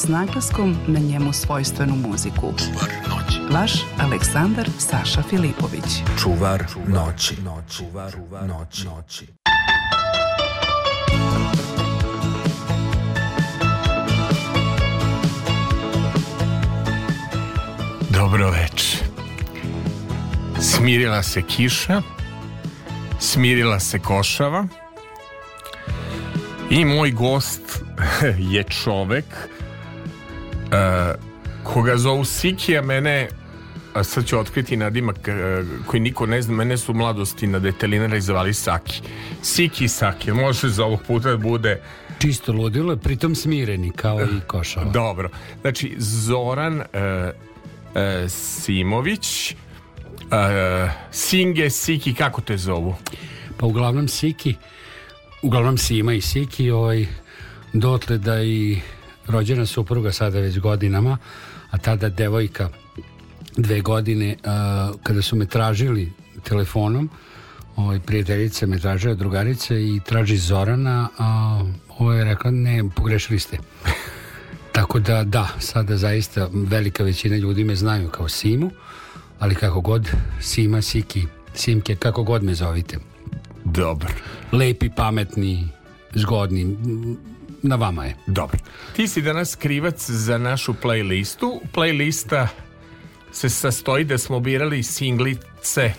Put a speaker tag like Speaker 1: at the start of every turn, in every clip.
Speaker 1: s naglaskom na njemu svojstvenu muziku.
Speaker 2: Čuvar noći.
Speaker 1: Vaš Aleksandar Saša Filipović.
Speaker 3: Čuvar noći. Čuvar noći. noći.
Speaker 4: Dobro veče. Smirila se kiša, smirila se košava i moj gost je čovek Uh, koga zovu Siki, a mene a sad ću otkriti nadimak uh, koji niko ne zna, mene su u mladosti na detelinara zvali Saki. Siki Saki, može za ovog puta da bude
Speaker 5: Čisto ludilo, pritom smireni kao i košava.
Speaker 4: Dobro, znači Zoran e, e, Simović, e, Singe, Siki, kako te zovu?
Speaker 5: Pa uglavnom Siki, uglavnom Sima i Siki, ovaj, dotle da i rođena supruga sada već godinama, a tada devojka dve godine, a, kada su me tražili telefonom, ovaj, prijateljica me tražila, drugarica i traži Zorana, a ovo je rekla, ne, pogrešili ste. Tako da, da, sada zaista velika većina ljudi me znaju kao Simu, ali kako god, Sima, Siki, Simke, kako god me zovite.
Speaker 4: Dobar.
Speaker 5: Lepi, pametni, zgodni, na vama je.
Speaker 4: Dobro. Ti si danas krivac za našu playlistu. Playlista se sastoji da smo birali singlice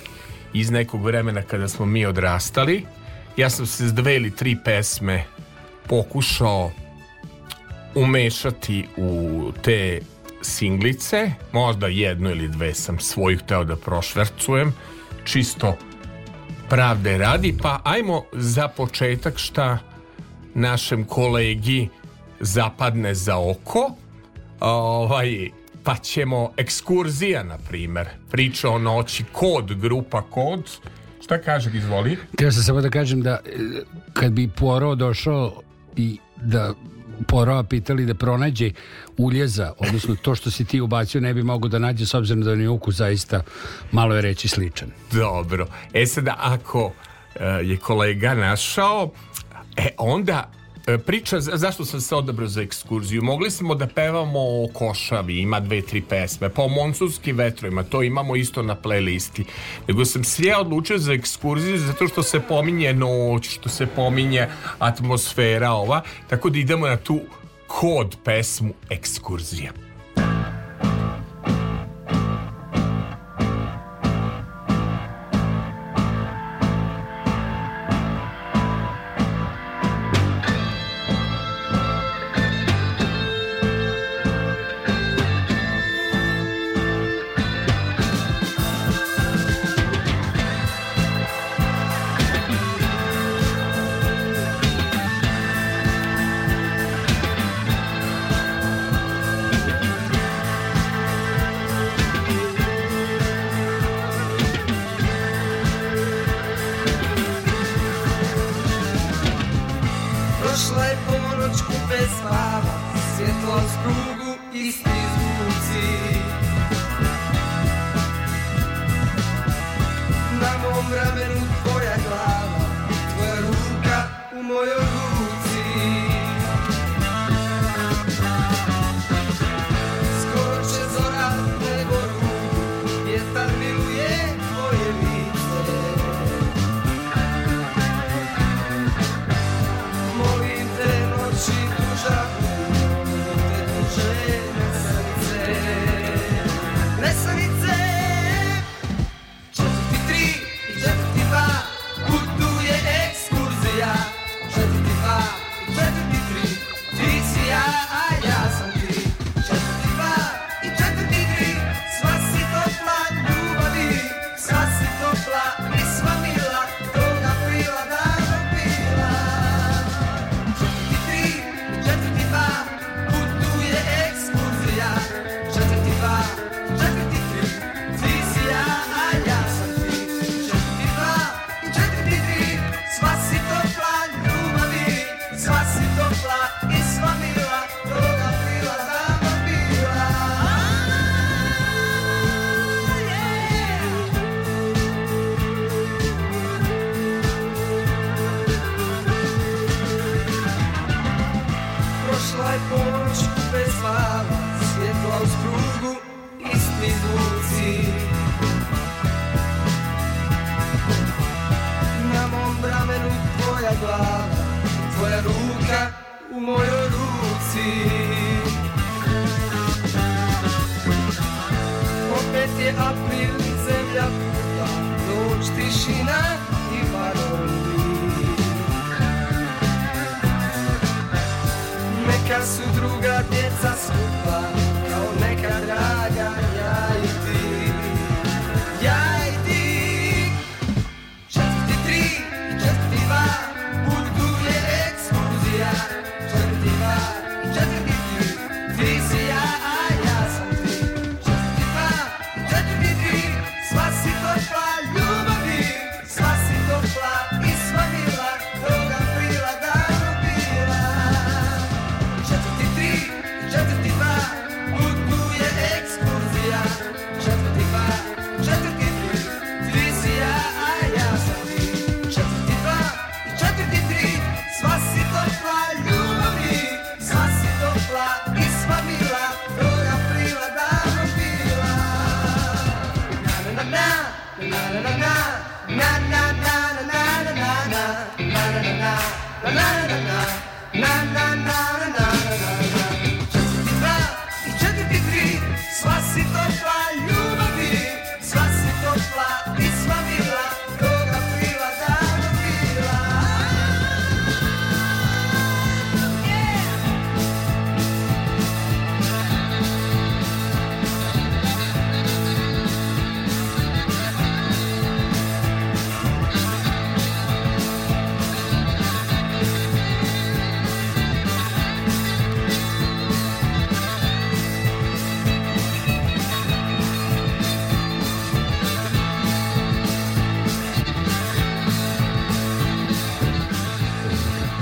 Speaker 4: iz nekog vremena kada smo mi odrastali. Ja sam se s dve ili tri pesme pokušao umešati u te singlice. Možda jednu ili dve sam svojih teo da prošvercujem. Čisto pravde radi. Pa ajmo za početak šta našem kolegi zapadne za oko ovaj, pa ćemo ekskurzija na primjer priča o noći kod grupa kod šta kaže izvoli
Speaker 5: Htio sam samo da kažem da e, kad bi Poirot došao i da Poroa pitali da pronađe uljeza, odnosno to što si ti ubacio ne bi mogo da nađe s obzirom da ni uku zaista malo je reći sličan.
Speaker 4: Dobro. E sad ako e, je kolega našao E onda e, priča zašto sam se odabrao za ekskurziju mogli smo da pevamo o košavi ima dve tri pesme pa o monsunskim vetrovima to imamo isto na playlisti nego sam se odlučio za ekskurziju zato što se pominje noć što se pominje atmosfera ova tako da idemo na tu kod pesmu ekskurzija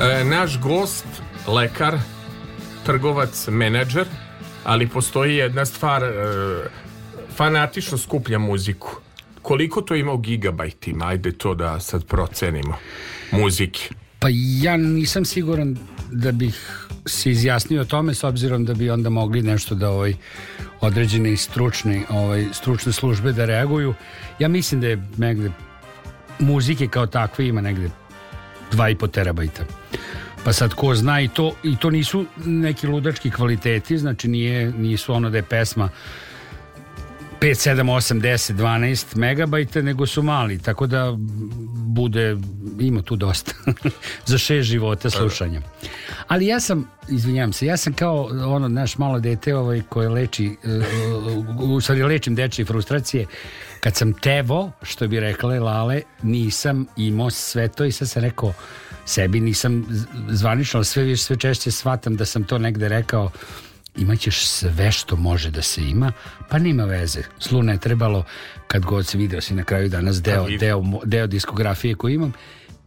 Speaker 4: E, naš gost, lekar, trgovac, menadžer, ali postoji jedna stvar, e, fanatično skuplja muziku. Koliko to ima u gigabajtima? Ajde to da sad procenimo. Muzike.
Speaker 5: Pa ja nisam siguran da bih se izjasnio o tome s obzirom da bi onda mogli nešto da ovaj određene stručne, ovaj, stručne službe da reaguju. Ja mislim da je negde muzike kao takve ima negde 2,5 terabajta. Pa sad ko zna i to, i to nisu neki ludački kvaliteti, znači nije, nisu ono da je pesma 5, 7, 8, 10, 12 megabajta, nego su mali, tako da bude, ima tu dosta za šest života pa da. slušanja. Ali ja sam, izvinjam se, ja sam kao ono naš malo dete ovaj, koje leči, uh, u stvari lečim dečje frustracije, kad sam tevo, što bi rekla Lale, nisam imao sve to i sad sam rekao, sebi nisam zvanično, sve, više, sve češće shvatam da sam to negde rekao imaćeš sve što može da se ima, pa nima veze. Slu ne trebalo, kad god se video si na kraju danas deo, deo, deo diskografije koju imam.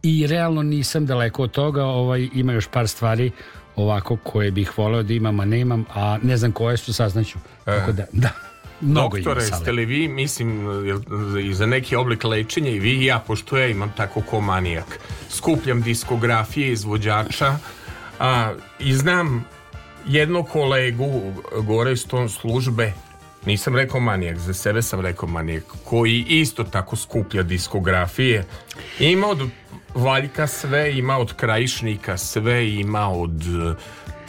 Speaker 5: I realno nisam daleko od toga, ovaj, ima još par stvari ovako koje bih voleo da imam, a nemam, a ne znam koje su, saznaću. E. Tako da, da.
Speaker 4: Mnogo Doktore, jeste li vi, mislim, i za neki oblik lečenja i vi i ja, pošto ja imam tako ko manijak. Skupljam diskografije izvođača a, i znam jednog kolegu gore iz tom službe nisam rekao manijak, za sebe sam rekao manijak, koji isto tako skuplja diskografije. Ima od Valjka sve, ima od Krajišnika sve, ima od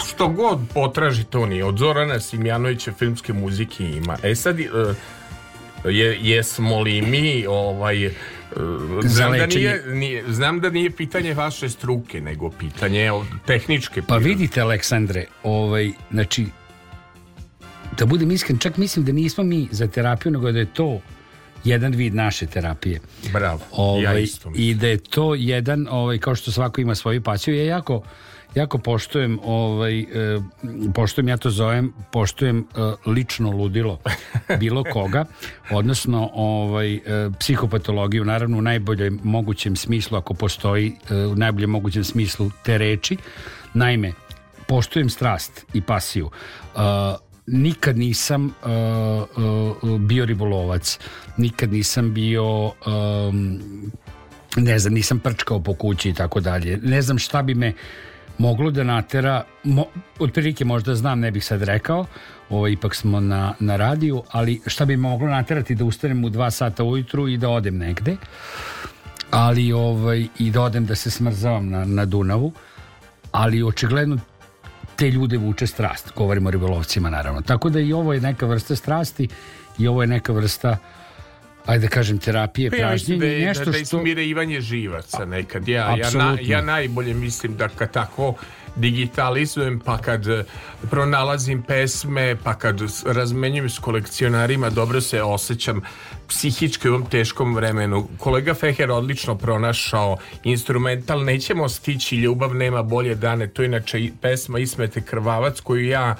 Speaker 4: što god potražite oni od Zorana Simjanovića filmske muzike ima. E sad e, je, jesmo li mi ovaj e, Znam da, da nije, nije, znam da nije pitanje vaše struke, nego pitanje tehničke. Pa
Speaker 5: prirode. vidite, Aleksandre, ovaj, znači, da budem iskren, čak mislim da nismo mi za terapiju, nego da je to jedan vid naše terapije.
Speaker 4: Bravo, ovaj, ja isto
Speaker 5: mislim. I da je to jedan, ovaj, kao što svako ima svoju paciju, je jako jako poštujem ovaj e, poštujem ja to zovem poštujem e, lično ludilo bilo koga odnosno ovaj e, psihopatologiju naravno u najboljem mogućem smislu ako postoji u najboljem mogućem smislu te reči naime poštujem strast i pasiju nikad nisam bio ribolovac nikad nisam bio ne znam nisam prčkao po kući i tako dalje ne znam šta bi me moglo da natera, mo, otprilike možda znam, ne bih sad rekao, ovo, ovaj, ipak smo na, na radiju, ali šta bi moglo naterati da ustanem u dva sata ujutru i da odem negde, ali ovaj, i da odem da se smrzavam na, na Dunavu, ali očigledno te ljude vuče strast, govorimo o ribolovcima naravno. Tako da i ovo je neka vrsta strasti i ovo je neka vrsta uh, ajde da kažem, terapije, pa, pražnjenje, ja da nešto da,
Speaker 4: da što... Da živaca nekad. Ja, ja, na, ja najbolje mislim da kad tako digitalizujem, pa kad eh, pronalazim pesme, pa kad razmenjujem s kolekcionarima, dobro se osjećam psihički u ovom teškom vremenu. Kolega Feher odlično pronašao instrumental Nećemo stići, ljubav nema bolje dane. To je inače pesma Ismete krvavac koju ja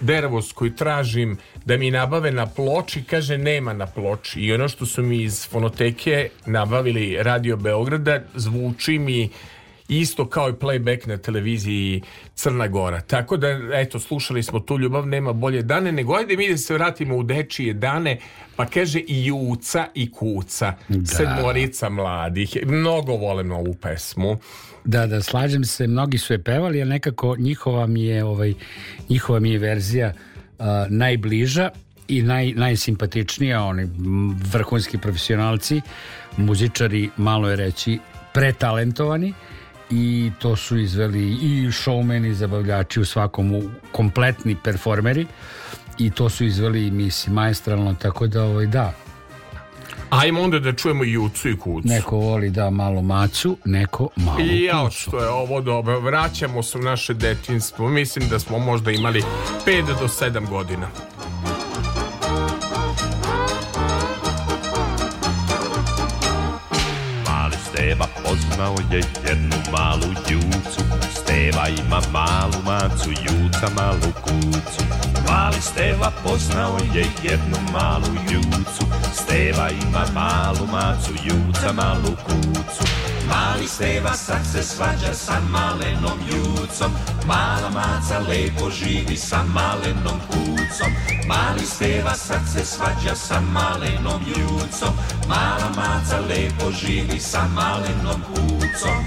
Speaker 4: dervos koji tražim da mi nabave na ploči, kaže nema na ploči. I ono što su mi iz fonoteke nabavili Radio Beograda zvuči mi isto kao i playback na televiziji Crna Gora. Tako da, eto, slušali smo tu ljubav, nema bolje dane, nego ajde mi da se vratimo u dečije dane, pa kaže i juca i kuca, da. sedmorica mladih. Mnogo volem ovu pesmu.
Speaker 5: Da, da, slažem se, mnogi su je pevali, ali nekako njihova mi je, ovaj, njihova mi je verzija uh, najbliža i naj, najsimpatičnija, oni vrhunski profesionalci, muzičari, malo je reći, pretalentovani, uh, i to su izveli i showmeni, zabavljači u svakom kompletni performeri i to su izveli mislim majstralno tako da ovaj da
Speaker 4: Ajmo onda da čujemo i Jucu i
Speaker 5: Kucu. Neko voli da malo macu, neko malo I jao
Speaker 4: što je ovo dobro, vraćamo se u naše detinstvo. Mislim da smo možda imali 5 do 7 godina.
Speaker 2: Mauja jednu malu dziewcu Steva ima malu macu, Juca malu kucu. Mali Steva poznao je jednu malu Jucu. Steva ima malu macu, Juca malu kucu. Mali Steva sad se svađa sa malenom Jucom. Mala maca lepo živi sa malenom kucom. Mali Steva sad se svađa sa malenom Jucom. Mala maca lepo živi sa malenom kucom.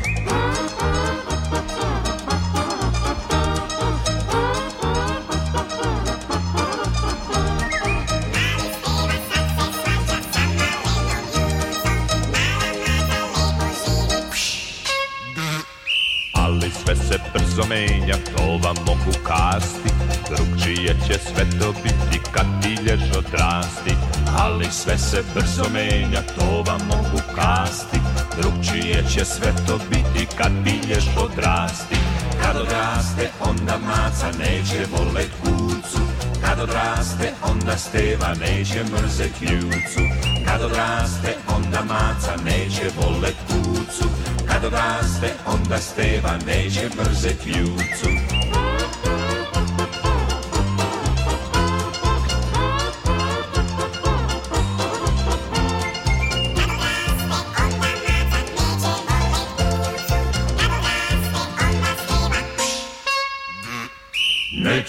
Speaker 2: brzo menja, to vam mogu kasti Drugčije će sve to biti kad bilješ odrasti Ali sve se brzo menja, to vam mogu kasti Drugčije će sve to biti kad bilješ odrasti Kad odraste onda maca neće volet kucu Kad odraste, onda Steva neće mrzet ljucu Kad odraste, onda maca neće volet kucu Kad odraste, onda Steva neće mrzet ljucu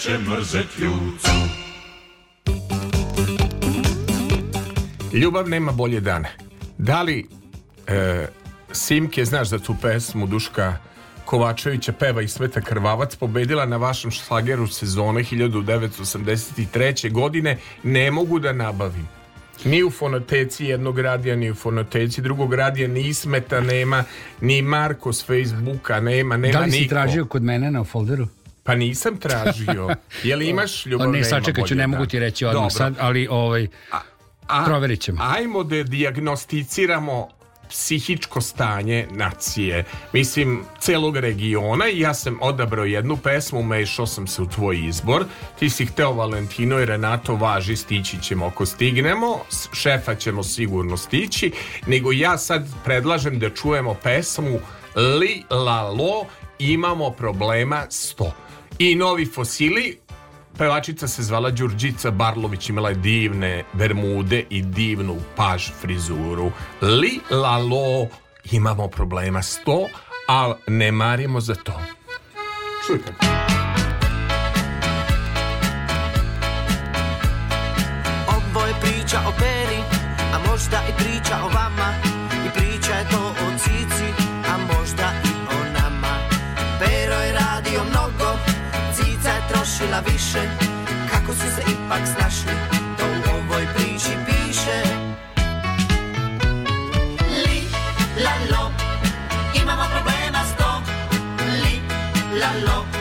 Speaker 4: neće mrzet ljucu. Ljubav nema bolje dane. Da li e, Simke, znaš za tu pesmu Duška Kovačevića peva i Sveta Krvavac pobedila na vašem šlageru sezone 1983. godine ne mogu da nabavim ni u fonoteci jednog radija, ni u fonoteci drugog radija, ni Ismeta nema, ni Marko s Facebooka nema, nema niko.
Speaker 5: Da li si
Speaker 4: niko.
Speaker 5: tražio kod mene na folderu?
Speaker 4: Pa nisam tražio. Je li imaš ljubav? Ne, da sačekaj ću,
Speaker 5: ne mogu ti reći odmah sad, ali ovaj, a, proverit ćemo.
Speaker 4: Ajmo da diagnosticiramo psihičko stanje nacije. Mislim, celog regiona i ja sam odabrao jednu pesmu, mešao sam se u tvoj izbor. Ti si hteo Valentino i Renato važi, stići ćemo ako stignemo, šefa ćemo sigurno stići, nego ja sad predlažem da čujemo pesmu Li La Lo, imamo problema 100 i novi fosili Pevačica se zvala Đurđica Barlović, imala je divne bermude i divnu paž frizuru. Li lalo, imamo problema s to, ali ne marimo za to. Čujte.
Speaker 2: Ovo je priča o peri, a možda i priča o vama, i priča je to o plašila više Kako su se ipak snašli To u ovoj priči piše Li, la, lo Imamo problema s tom Li, la, lo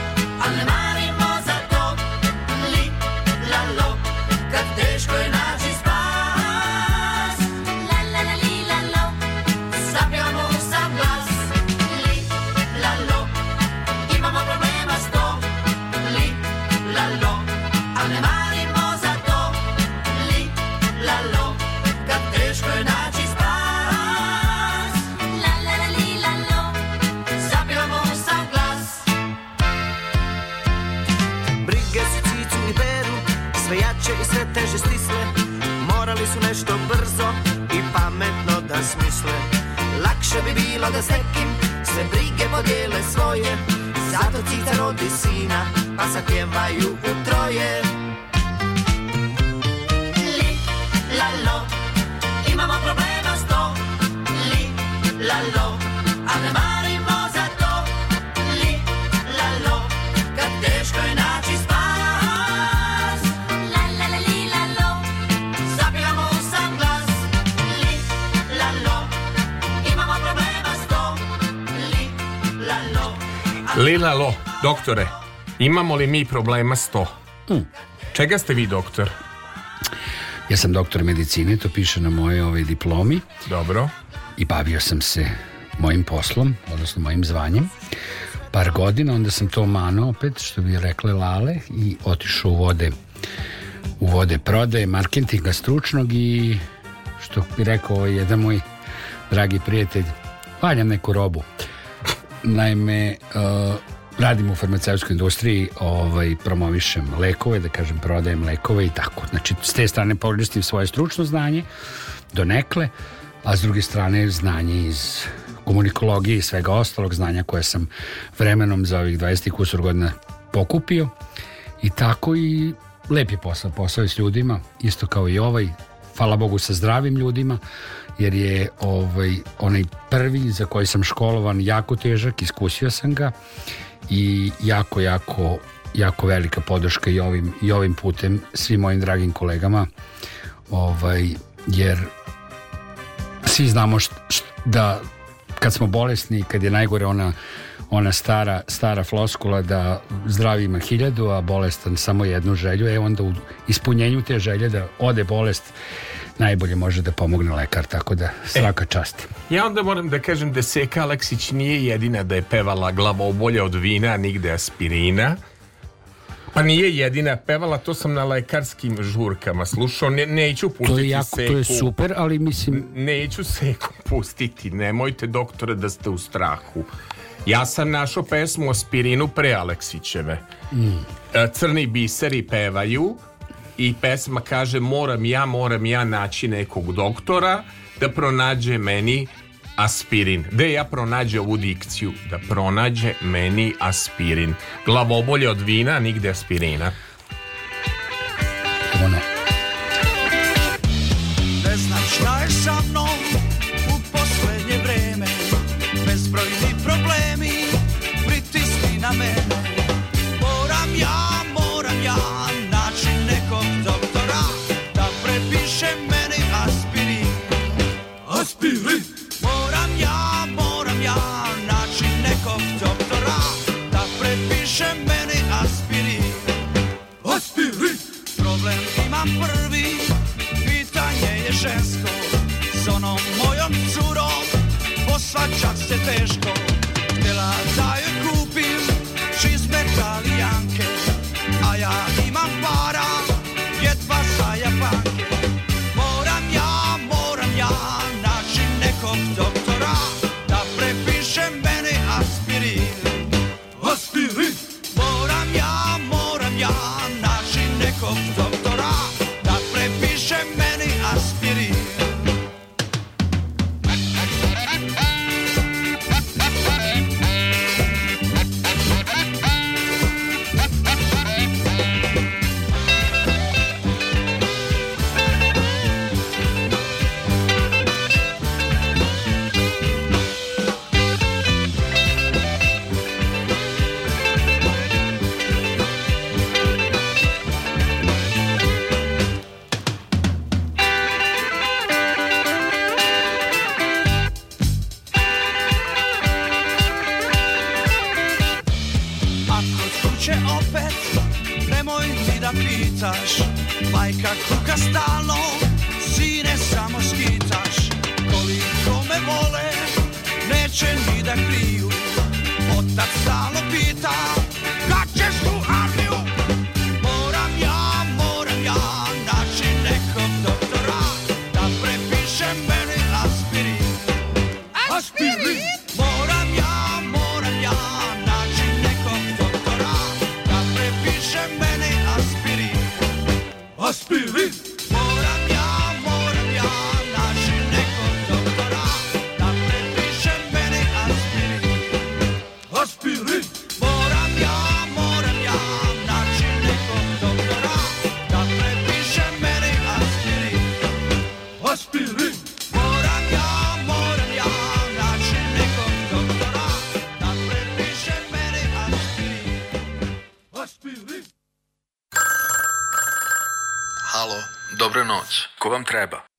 Speaker 2: Lakše bi bilo da s nekim sve brige podijele svoje Zato Cita rodi sina, pa zapjevaju u troje Li, la, lo, imamo problema sto Li, la, lo, a ne
Speaker 4: Lila Lo, doktore, imamo li mi problema s to? Mm. Čega ste vi doktor?
Speaker 5: Ja sam doktor medicine, to piše na mojoj ovaj diplomi.
Speaker 4: Dobro.
Speaker 5: I bavio sam se mojim poslom, odnosno mojim zvanjem. Par godina, onda sam to mano opet, što bi rekle lale, i otišao u vode u vode prodaje, marketinga stručnog i što bi rekao ovaj jedan moj dragi prijatelj, valjam neku robu naime uh, e, radim u farmaceutskoj industriji, ovaj, promovišem lekove, da kažem prodajem lekove i tako. Znači, s te strane koristim svoje stručno znanje do nekle, a s druge strane znanje iz komunikologije i svega ostalog znanja koje sam vremenom za ovih 20 kusur godina pokupio i tako i lepi posao, posao je s ljudima, isto kao i ovaj, hvala Bogu sa zdravim ljudima jer je ovaj, onaj prvi za koji sam školovan jako težak, iskusio sam ga i jako, jako, jako velika podrška i ovim, i ovim putem svim mojim dragim kolegama ovaj, jer svi znamo št, št, da kad smo bolesni, kad je najgore ona, ona stara, stara floskula da zdravi ima hiljadu, a bolestan samo jednu želju, e onda u ispunjenju te želje da ode bolest najbolje može da pomogne lekar, tako da e, svaka e, čast.
Speaker 4: Ja onda moram da kažem da Seka Aleksić nije jedina da je pevala glavobolja od vina, nigde aspirina. Pa nije jedina pevala, to sam na lekarskim žurkama slušao, ne, neću pustiti to
Speaker 5: je jako,
Speaker 4: seku.
Speaker 5: To je super, ali mislim...
Speaker 4: Neću seku pustiti, nemojte doktore da ste u strahu. Ja sam našao pesmu o Spirinu pre Aleksićeve. Mm. E, crni biseri pevaju, i pesma kaže moram ja, moram ja naći nekog doktora da pronađe meni aspirin. De ja pronađe ovu dikciju? Da pronađe meni aspirin. Glavobolje od vina, nigde aspirina. Ono.
Speaker 2: pa čak se teško Htjela da joj kupim čizme talijanke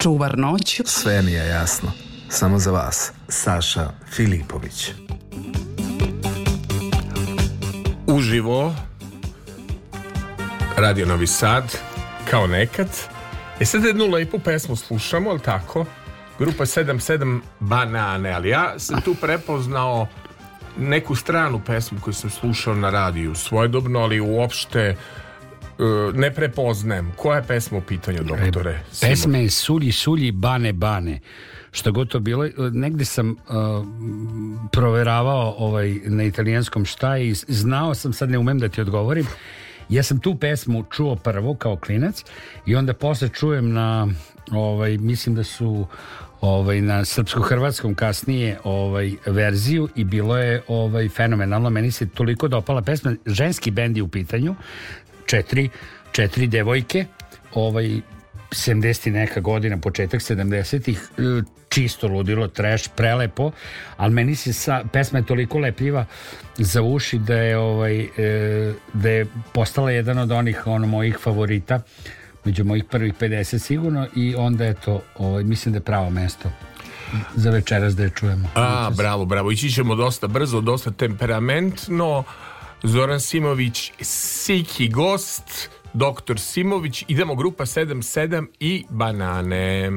Speaker 1: čuvar noć.
Speaker 2: Sve mi je jasno. Samo za vas, Saša Filipović.
Speaker 4: Uživo, Radio Novi Sad, kao nekad. E sad jednu lepu pesmu slušamo, ali tako? Grupa 77 Banane, ali ja sam tu prepoznao neku stranu pesmu koju sam slušao na radiju svojedobno, ali uopšte E, ne prepoznajem. Koja je
Speaker 5: pesma
Speaker 4: u pitanju, doktore? E,
Speaker 5: pesma je Sulji, Sulji, Bane, Bane. Što god to bilo, e, negde sam uh, proveravao ovaj, na italijanskom šta je i znao sam, sad ne umem da ti odgovorim. Ja sam tu pesmu čuo prvo kao klinac i onda posle čujem na, ovaj, mislim da su ovaj na srpsko-hrvatskom kasnije ovaj verziju i bilo je ovaj fenomenalno meni se toliko dopala pesma ženski bend je u pitanju četiri, četiri devojke, ovaj, 70 neka godina, početak 70-ih, e, čisto ludilo, trash, prelepo, ali meni se sa, pesma je toliko lepljiva za uši da je, ovaj, e, da je postala jedan od onih ono, mojih favorita, među mojih prvih 50 sigurno i onda je to, ovaj, mislim da je pravo mesto za večeras da je čujemo.
Speaker 4: A, bravo, bravo, ići ćemo dosta brzo, dosta temperamentno, Zoran Simović, Siki Gost, Doktor Simović, idemo grupa 77 i Banane.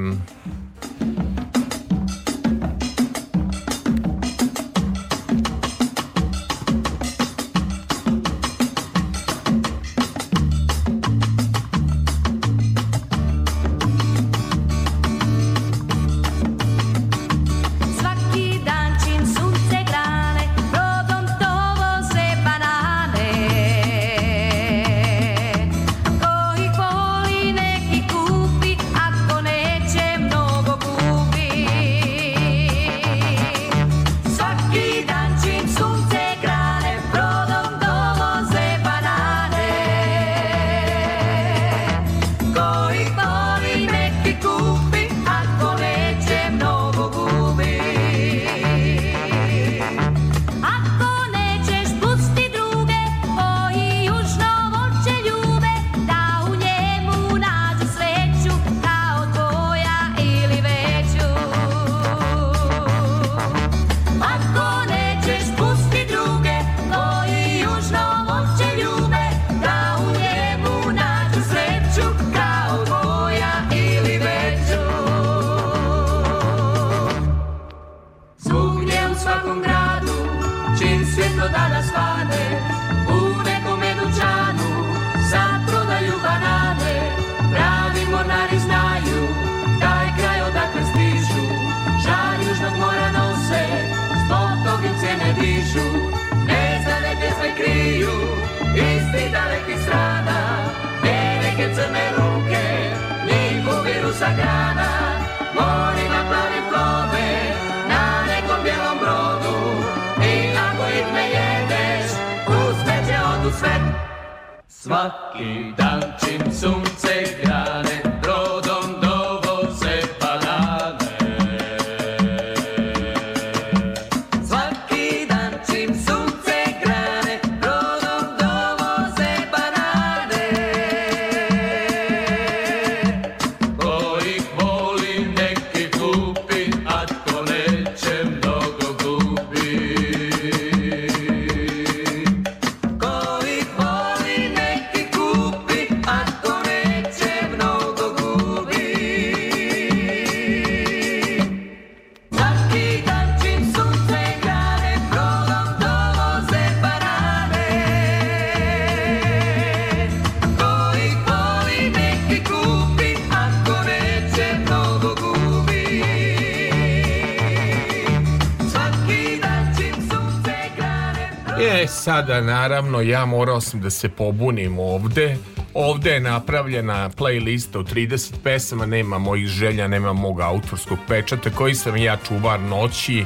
Speaker 4: sada naravno ja morao sam da se pobunim ovde Ovde je napravljena playlista od 30 pesama, nema mojih želja, nema mog autorskog pečata, koji sam ja čuvar noći,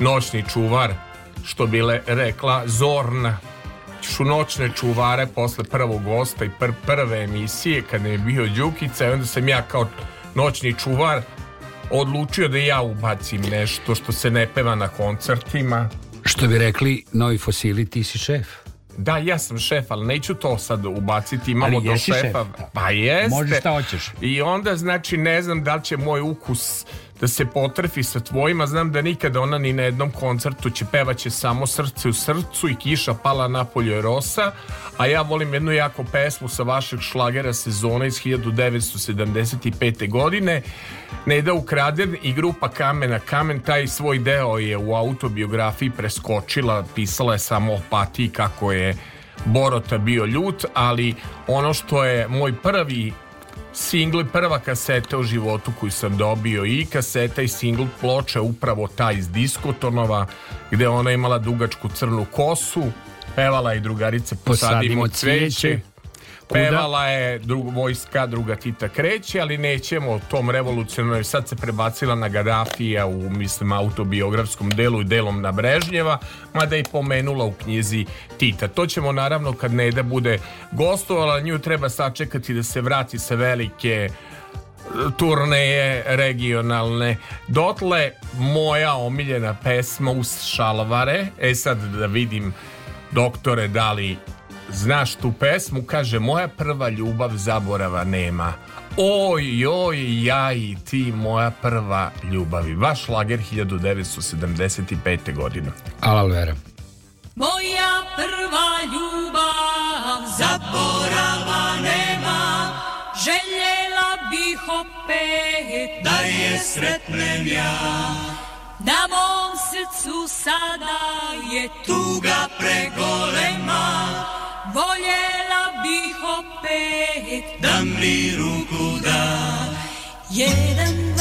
Speaker 4: noćni čuvar, što bi le, rekla Zorna. Šu noćne čuvare posle prvog gosta i pr prve emisije kad je bio Đukica i onda sam ja kao noćni čuvar odlučio da ja ubacim nešto što se ne peva na koncertima.
Speaker 5: Što bi rekli, novi fosili, ti si šef.
Speaker 4: Da, ja sam šef, ali neću to sad ubaciti, imamo ali do šefa. Šef,
Speaker 5: pa jeste. Možeš šta hoćeš.
Speaker 4: I onda, znači, ne znam da li će moj ukus da se potrefi sa tvojima, znam da nikada ona ni na jednom koncertu će pevaće samo srce u srcu i kiša pala napolje rosa, a ja volim jednu jako pesmu sa vašeg šlagera sezona iz 1975. godine, Neda Ukraden i grupa Kamena Kamen, taj svoj deo je u autobiografiji preskočila, pisala je samo o patiji kako je Borota bio ljut, ali ono što je moj prvi single prva kaseta u životu koju sam dobio i kaseta i single ploče upravo ta iz Diskotonova gde ona imala dugačku crnu kosu pevala i drugarice posadimo, posadimo cveće Pevala je drug, vojska druga Tita kreće, ali nećemo o tom revolucionarnoj, sad se prebacila na Gaddafija u, mislim, autobiografskom delu i delom na Brežnjeva, mada i pomenula u knjizi Tita. To ćemo naravno kad Neda bude gostovala, nju treba sačekati da se vrati sa velike e, turneje regionalne. Dotle moja omiljena pesma Us šalavare. E sad da vidim doktore da li Znaš tu pesmu, kaže Moja prva ljubav zaborava nema Oj, oj, ja i ti Moja prva ljubav. I Vaš lager 1975. godina. Alal vera
Speaker 2: Moja prva ljubav Zaborava nema Željela bih opet Da je sretnem ja na mom srcu sada je tuga pregolema voljela bih opet da mi ruku da jedan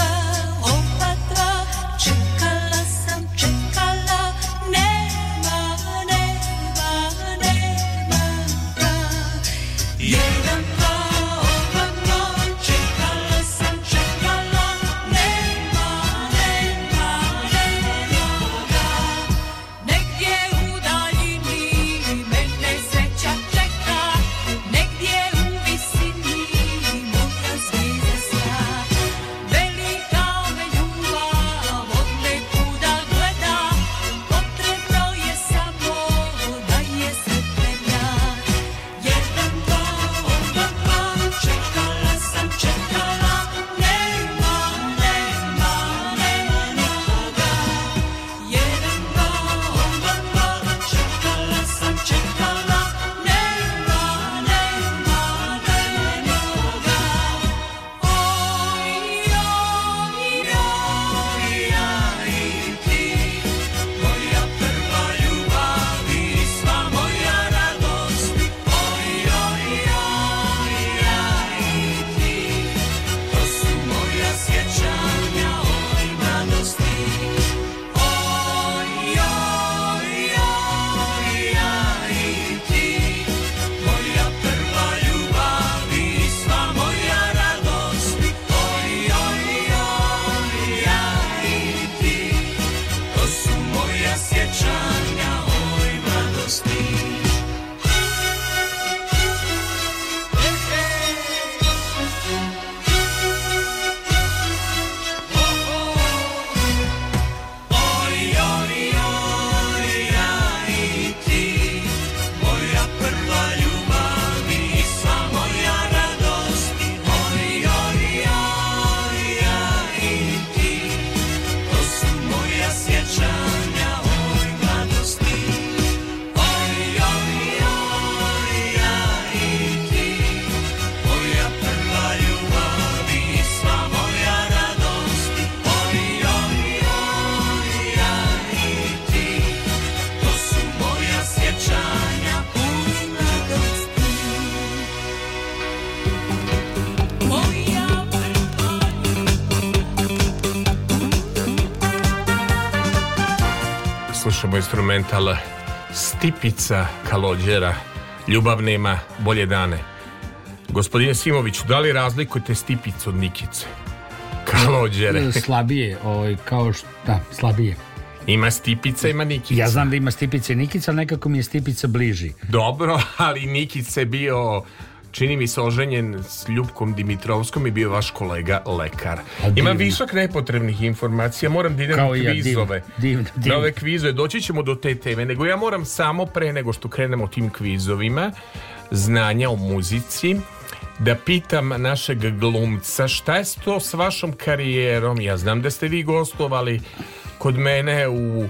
Speaker 4: instrumentala Stipica Kalođera Ljubav nema bolje dane Gospodine Simović, da li razlikujete Stipicu od Nikice?
Speaker 5: Kalođere mm, Slabije, ovaj, kao što, da, slabije
Speaker 4: ima Stipica, ima Nikica.
Speaker 5: Ja znam da ima Stipica i Nikica, ali nekako mi je Stipica bliži.
Speaker 4: Dobro, ali Nikica je bio čini mi se oženjen s Ljubkom Dimitrovskom i bio vaš kolega lekar. Pa Ima višak nepotrebnih informacija, moram da idem Kao kvizove. Ja, divno, divno. Nove kvizove, doći ćemo do te teme, nego ja moram samo pre nego što krenemo tim kvizovima, znanja o muzici, da pitam našeg glumca šta je to s vašom karijerom ja znam da ste vi gostovali kod mene u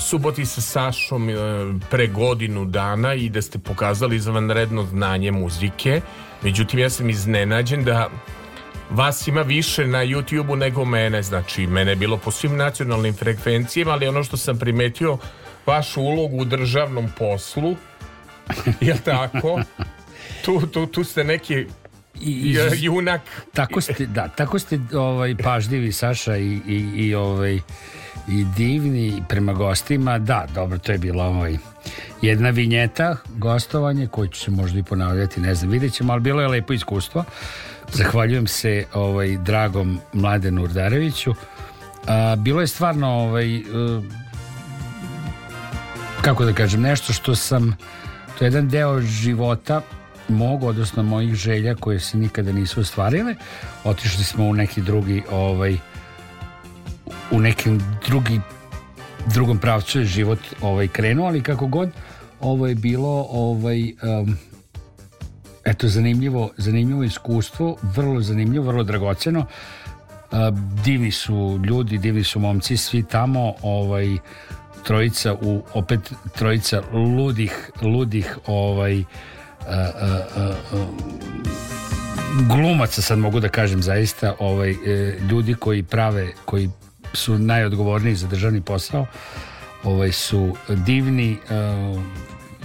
Speaker 4: suboti sa Sašom e, pre godinu dana i da ste pokazali izvanredno znanje muzike. Međutim, ja sam iznenađen da vas ima više na YouTube-u nego mene. Znači, mene je bilo po svim nacionalnim frekvencijama, ali ono što sam primetio, vašu ulogu u državnom poslu, je tako? Tu, tu, tu ste neki i, junak.
Speaker 5: Tako ste, da, tako ste ovaj, pažljivi, Saša, i, i, i ovaj i divni prema gostima. Da, dobro, to je bila ovaj jedna vinjeta, gostovanje, koje ću se možda i ponavljati, ne znam, vidjet ćemo, ali bilo je lepo iskustvo. Zahvaljujem se ovaj, dragom Mladenu Urdareviću. A, bilo je stvarno ovaj, e, kako da kažem, nešto što sam to je jedan deo života mog, odnosno mojih želja koje se nikada nisu ostvarile. Otišli smo u neki drugi ovaj, u nekim drugi, drugom pravcu je život ovaj, krenuo, ali kako god, ovo je bilo ovaj, um, eto, zanimljivo, zanimljivo iskustvo, vrlo zanimljivo, vrlo dragoceno. Uh, divni su ljudi, divni su momci, svi tamo, ovaj, trojica u opet trojica ludih ludih ovaj uh, uh, glumaca sad mogu da kažem zaista ovaj ljudi koji prave koji su najodgovorniji za državni posao ovaj su divni eh,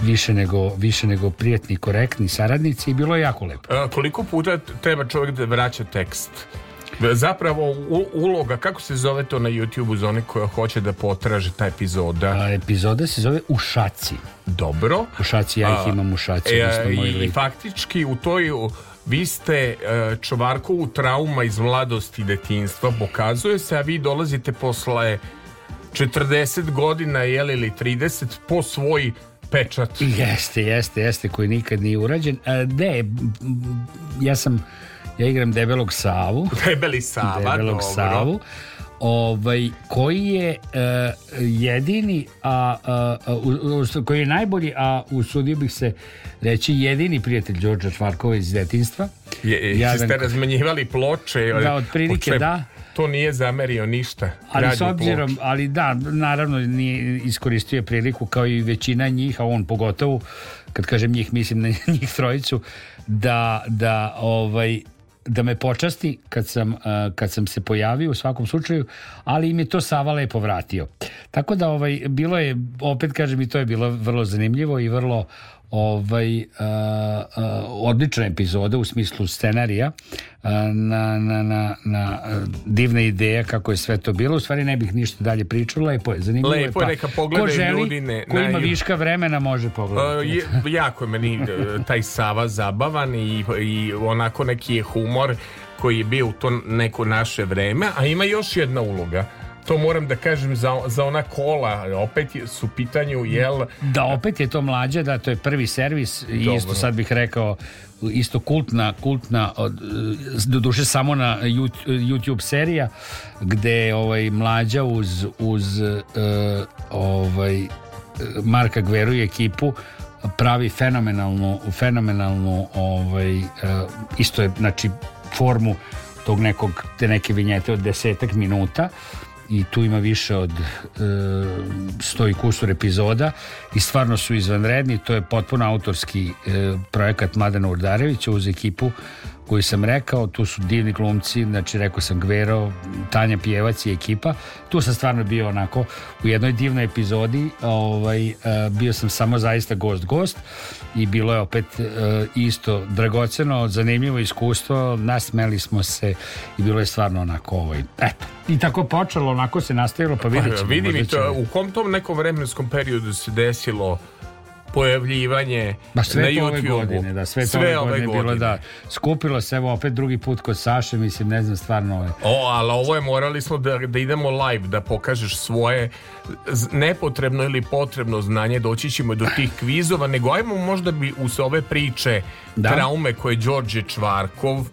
Speaker 5: više nego, više nego prijatni, korektni saradnici i bilo je jako lepo.
Speaker 4: A, eh, koliko puta treba čovjek da vraća tekst? Zapravo uloga, kako se zove to na YouTube-u za one koja hoće da potraže ta epizoda?
Speaker 5: A, epizoda se zove U šaci.
Speaker 4: Dobro.
Speaker 5: U šaci, ja ih imam
Speaker 4: u
Speaker 5: šaci.
Speaker 4: E, I, I faktički u toj vi ste e, čovarkovu trauma iz mladosti i detinstva pokazuje se, a vi dolazite posle 40 godina jel, ili 30 po svoj pečat.
Speaker 5: Jeste, jeste, jeste, koji nikad nije urađen. E, ne, ja sam, ja igram debelog Savu.
Speaker 4: Debeli Sava,
Speaker 5: debelog
Speaker 4: dobro.
Speaker 5: Savu ovaj, koji je e, jedini, a, a, a, koji je najbolji, a usudio bih se reći jedini prijatelj Đorđa Švarkova iz detinjstva. Je,
Speaker 4: je ste razmenjivali ploče.
Speaker 5: Da, otprilike da
Speaker 4: to nije zamerio ništa.
Speaker 5: Ali s obzirom, ploč. ali da, naravno nije iskoristio priliku kao i većina njih, a on pogotovo, kad kažem njih, mislim na njih trojicu, da, da ovaj, da me počasti kad sam, kad sam se pojavio u svakom slučaju, ali im je to Sava lepo vratio. Tako da ovaj, bilo je, opet kažem i to je bilo vrlo zanimljivo i vrlo ovaj, uh, e, uh, e, odlična epizoda u smislu scenarija uh, na, na, na, na divna ideja kako je sve to bilo u stvari ne bih ništa dalje pričao lepo je, zanimljivo
Speaker 4: lepo je, pa,
Speaker 5: je neka
Speaker 4: pogledaju
Speaker 5: ko želi, ljudi ne,
Speaker 4: ko
Speaker 5: ima viška vremena može pogledati
Speaker 4: je, jako je meni taj Sava zabavan i, i onako neki je humor koji je bio u to neko naše vreme a ima još jedna uloga to moram da kažem za, za ona kola, opet su pitanju jel...
Speaker 5: Da, opet je to mlađe, da, to je prvi servis i isto sad bih rekao isto kultna, kultna doduše samo na YouTube serija gde ovaj, mlađa uz, uz eh, ovaj, Marka Gveru i ekipu pravi fenomenalnu fenomenalnu ovaj, eh, isto je znači formu tog nekog te neke vinjete od desetak minuta i tu ima više od e, sto i kusur epizoda i stvarno su izvanredni, to je potpuno autorski e, projekat Mladena Urdarevića uz ekipu koju sam rekao, tu su divni glumci, znači rekao sam Gvero, Tanja Pjevac i ekipa. Tu sam stvarno bio onako u jednoj divnoj epizodi, ovaj, e, bio sam samo zaista gost-gost i bilo je opet e, isto dragoceno, zanimljivo iskustvo, nasmeli smo se i bilo je stvarno onako ovaj, eto. I tako počelo, onako se nastavilo, pa, pa vidjet ćemo.
Speaker 4: Pa, vidi mi to, u kom tom nekom vremenskom periodu se desilo pojavljivanje ba sve na YouTube. Ove godine,
Speaker 5: da, sve, sve ove, ove godine, godine. Bilo, da, skupilo se evo opet drugi put kod Saše, mislim ne znam stvarno.
Speaker 4: Ove. Ovaj. O, ali ovo je morali smo da, da idemo live, da pokažeš svoje nepotrebno ili potrebno znanje, doći ćemo do tih kvizova, nego ajmo možda bi uz ove priče da? traume koje Đorđe Čvarkov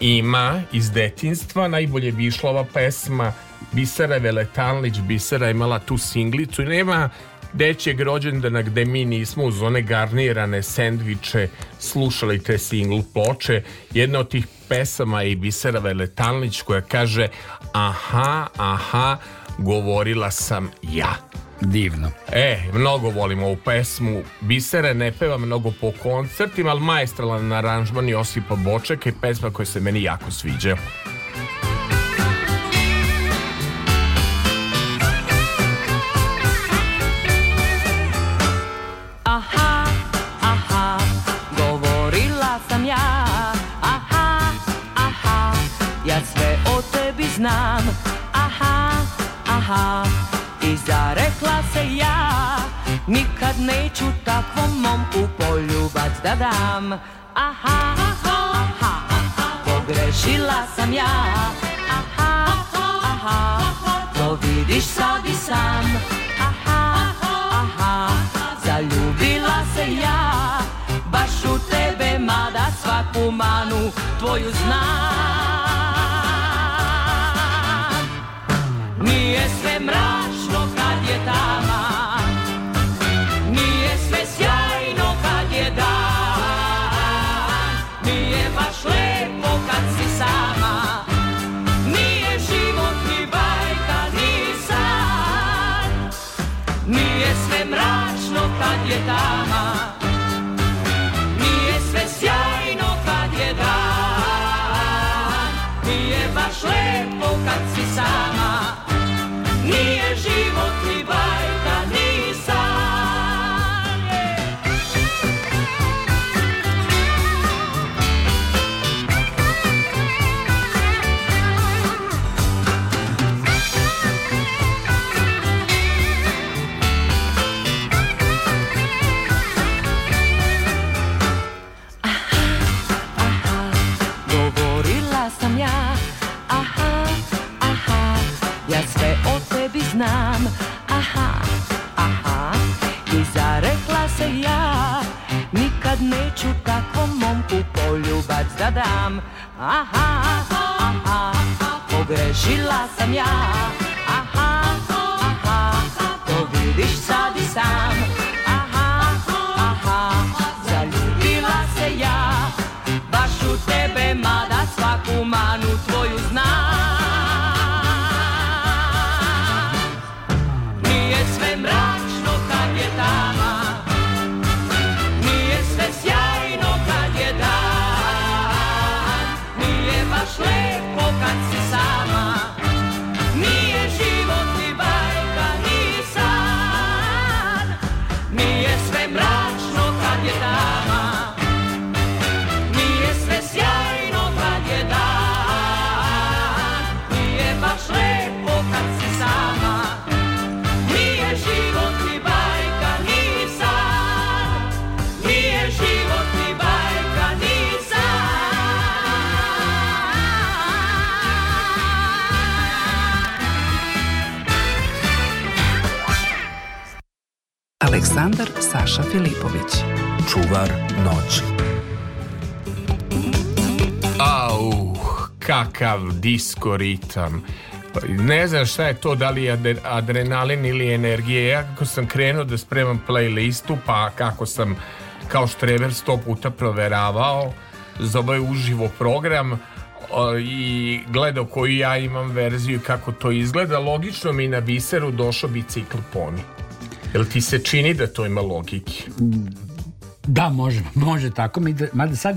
Speaker 4: ima iz detinstva, najbolje bi išla ova pesma Bisera Veletanlić, Bisera imala tu singlicu i nema dečjeg rođendana gde mi nismo uz one garnirane sendviče slušali te single ploče. Jedna od tih pesama je Bisera Veletanlić koja kaže aha, aha, govorila sam ja. Divno. E, mnogo volim ovu pesmu. Bisere ne peva mnogo po koncertima, ali majstralan aranžman Josipa Bočeka i pesma koja se meni jako sviđa.
Speaker 6: nikad neću takvom u poljubac da dam Aha, aha, aha, pogrešila sam ja Aha, aha, to vidiš sad i sam Aha, aha, zaljubila se ja Baš u tebe, mada svaku manu tvoju znam kad je dama Nije sve je dan Nije baš lepo kad si sam stradam Aha, aha, pogrešila sam ja Aha, aha, to vidiš sad i sam Aha, aha, zaljubila se ja Baš u tebe, mada svaku manu tvoju
Speaker 7: Saša Filipović. Čuvar noći.
Speaker 4: Au, kakav disko ritam. Pa, ne znam šta je to, da li je adrenalin ili energije. Ja kako sam krenuo da spremam playlistu, pa kako sam kao štreber sto puta proveravao za ovaj uživo program, i gledao koju ja imam verziju i kako to izgleda, logično mi na biseru došao bicikl poni. Jel ti se čini da to ima logike?
Speaker 5: Da, može, može tako. Da, mada sad,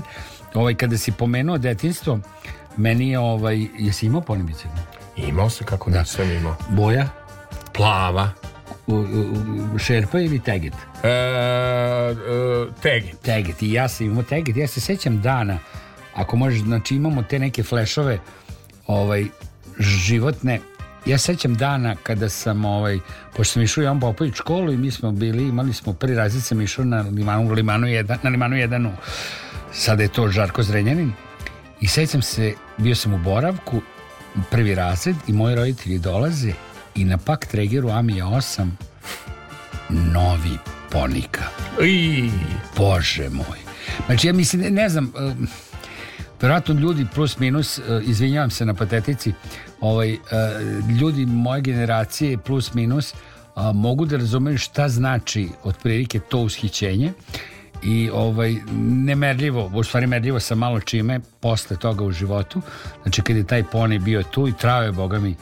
Speaker 5: ovaj, kada si pomenuo detinstvo, meni je, ovaj, jesi imao ponimice?
Speaker 4: Imao se, kako da. sam imao.
Speaker 5: Boja?
Speaker 4: Plava.
Speaker 5: U, u, šerpa ili teget? E, e,
Speaker 4: teget.
Speaker 5: Teget, i ja sam imao teget. Ja se sećam dana, ako možeš, znači imamo te neke flešove, ovaj, životne ja sećam dana kada sam ovaj pošto sam išao Jovan Popović školu i mi smo bili imali smo prvi razred sam išao na limanu limanu 1 na limanu 1 u sada je to Žarko Zrenjanin i sećam se bio sam u boravku prvi razred i moji roditelji dolaze i na pak tregeru Amija 8 novi ponika. I bože moj. Znači ja mislim ne, ne znam eh, verovatno ljudi plus minus eh, izvinjavam se na patetici ovaj, e, ljudi moje generacije plus minus e, mogu da razumeju šta znači otprilike to ushićenje i ovaj nemerljivo, u stvari merljivo sa malo čime posle toga u životu. Znači kad je taj poni bio tu i trajao je boga mi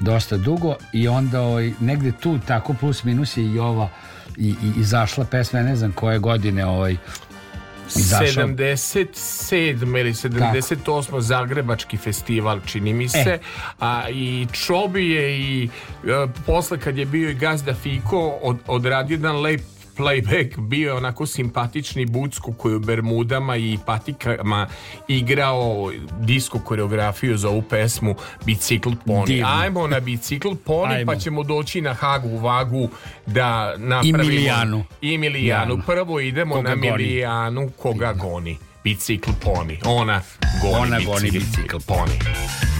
Speaker 5: dosta dugo i onda ovaj, negde tu tako plus minus je i ova i, i izašla pesma, ja ne znam koje godine ovaj,
Speaker 4: 77. ili 78. Tako. Zagrebački festival, čini mi se. E. A i Čobi je i e, posle kad je bio i Gazda Fiko od, odradio jedan lep playback bio onako simpatični Bucku koji u Bermudama i patikama igrao disko koreografiju za ovu pesmu Bicikl Pony. Divno. Ajmo na Bicikl Pony pa Ajmo. pa ćemo doći na Hagu u Vagu da napravimo Imilijanu. Imilijanu. Prvo idemo koga na Milijanu goni. koga goni. Bicikl Pony. Ona goni Ona bicikl, goni. bicikl Pony.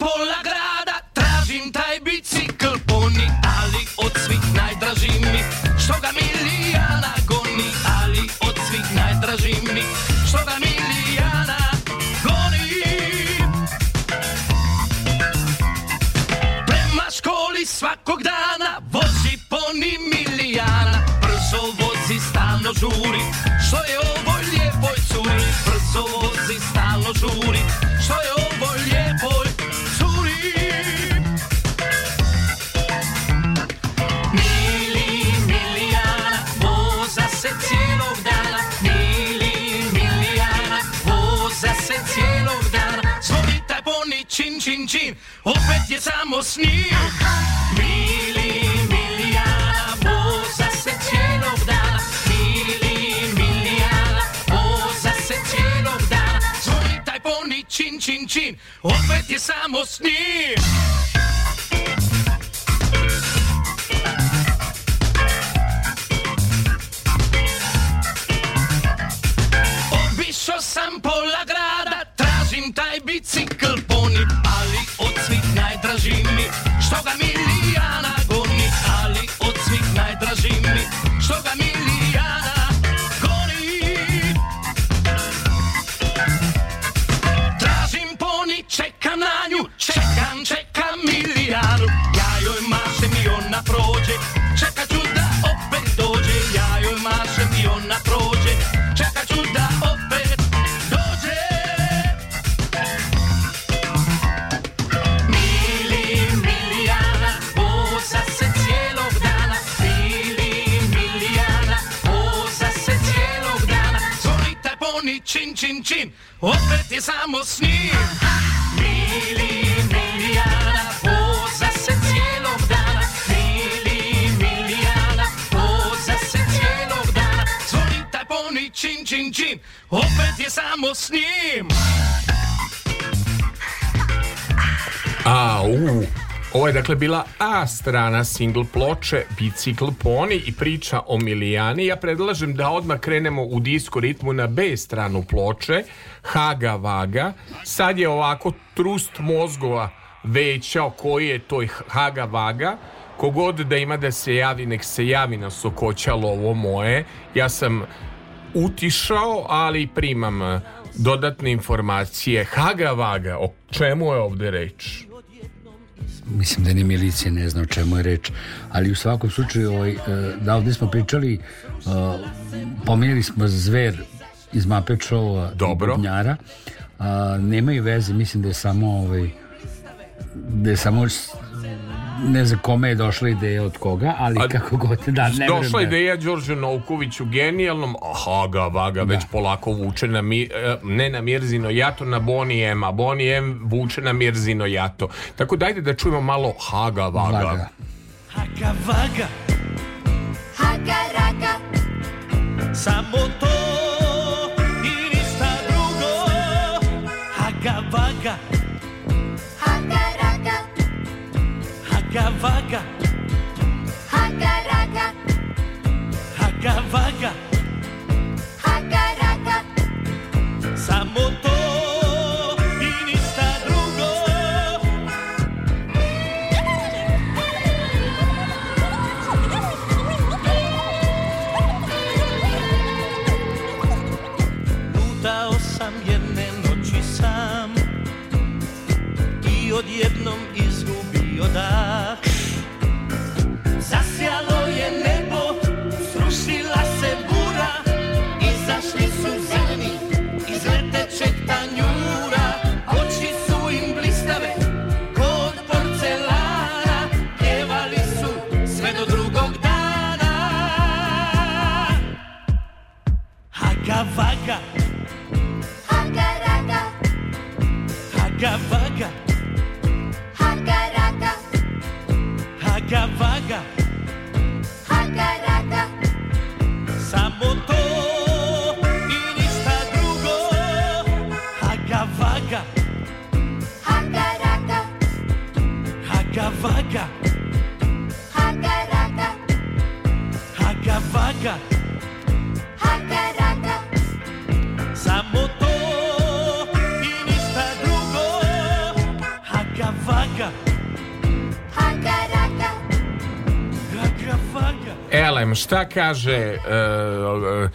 Speaker 8: po lagrada Tražim taj bicikl poni Ali od svih najdraži mi Što ga Milijana goni Ali od svih najdraži mi Što ga Milijana goni Prema školi svakog dana Vozi poni Milijana Brzo vozi stalno žuri Što je ovoj lijepoj curi Brzo vozi stalno žuri Što je ovoj čin, čin, opet je samo snih. Mili, milija, bo zase cielo vda. Mili, milija, bo zase cielo vda. Zvoni taj poni, čin, čin, čin, opet je samo snih. S sní. Milý Miliana, pojď zase cílou dána. Milý Miliana, pojď zase cílou dána. Zvoním telefony, čin, čin, čin, opět je samo s ním. Au.
Speaker 4: Ovo je dakle bila A strana single ploče Bicikl Pony i priča o Milijani. Ja predlažem da odmah krenemo u disko ritmu na B stranu ploče Haga Vaga. Sad je ovako trust mozgova veća koji je toj Haga Vaga. Kogod da ima da se javi, nek se javi na sokoćalo ovo moje. Ja sam utišao, ali primam eh, dodatne informacije. Haga Vaga, o čemu je ovde reč?
Speaker 5: mislim da ni milicija ne zna o čemu je reč, ali u svakom slučaju ovaj, e, da ovdje smo pričali e, pomenuli smo zver iz Mapečova Dobro. Bubnjara nemaju veze, mislim da je samo ovaj, da je samo ne znam kome je došla ideja od koga, ali A, kako god
Speaker 4: da ne Došla da ideja Đorđu Novkoviću genijalnom, aha vaga, da. već polako vuče na mi, e, ne na Mirzino jato, na Bonijem, a Bonijem vuče na Mirzino jato. Tako dajte da čujemo malo haga vaga. vaga. Haga vaga.
Speaker 8: Haga raga. Samo to i ništa drugo. Haga vaga. Haka vaga. Haka raga. Haka vaga. Haka raga. Samo
Speaker 4: Elem, šta kaže uh,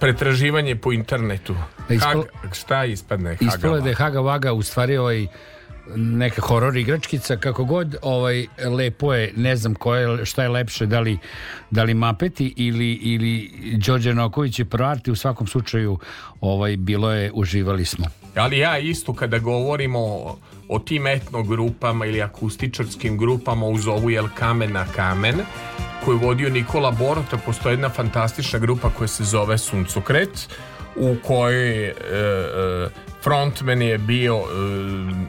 Speaker 4: pretraživanje po internetu? Ispol... Hag, šta ispadne?
Speaker 5: Ispalo da je Haga Vaga u stvari ovaj neka horor igračkica kako god ovaj lepo je ne znam koje šta je lepše da li da li Mapeti ili ili Đorđe Noković i Proarti u svakom slučaju ovaj bilo je uživali smo
Speaker 4: ali ja isto kada govorimo o, o tim etno grupama ili akustičarskim grupama uz ovu jel kamen na kamen koju je vodio Nikola Borota postoji jedna fantastična grupa koja se zove Suncokret u kojoj e, e, frontman je bio e,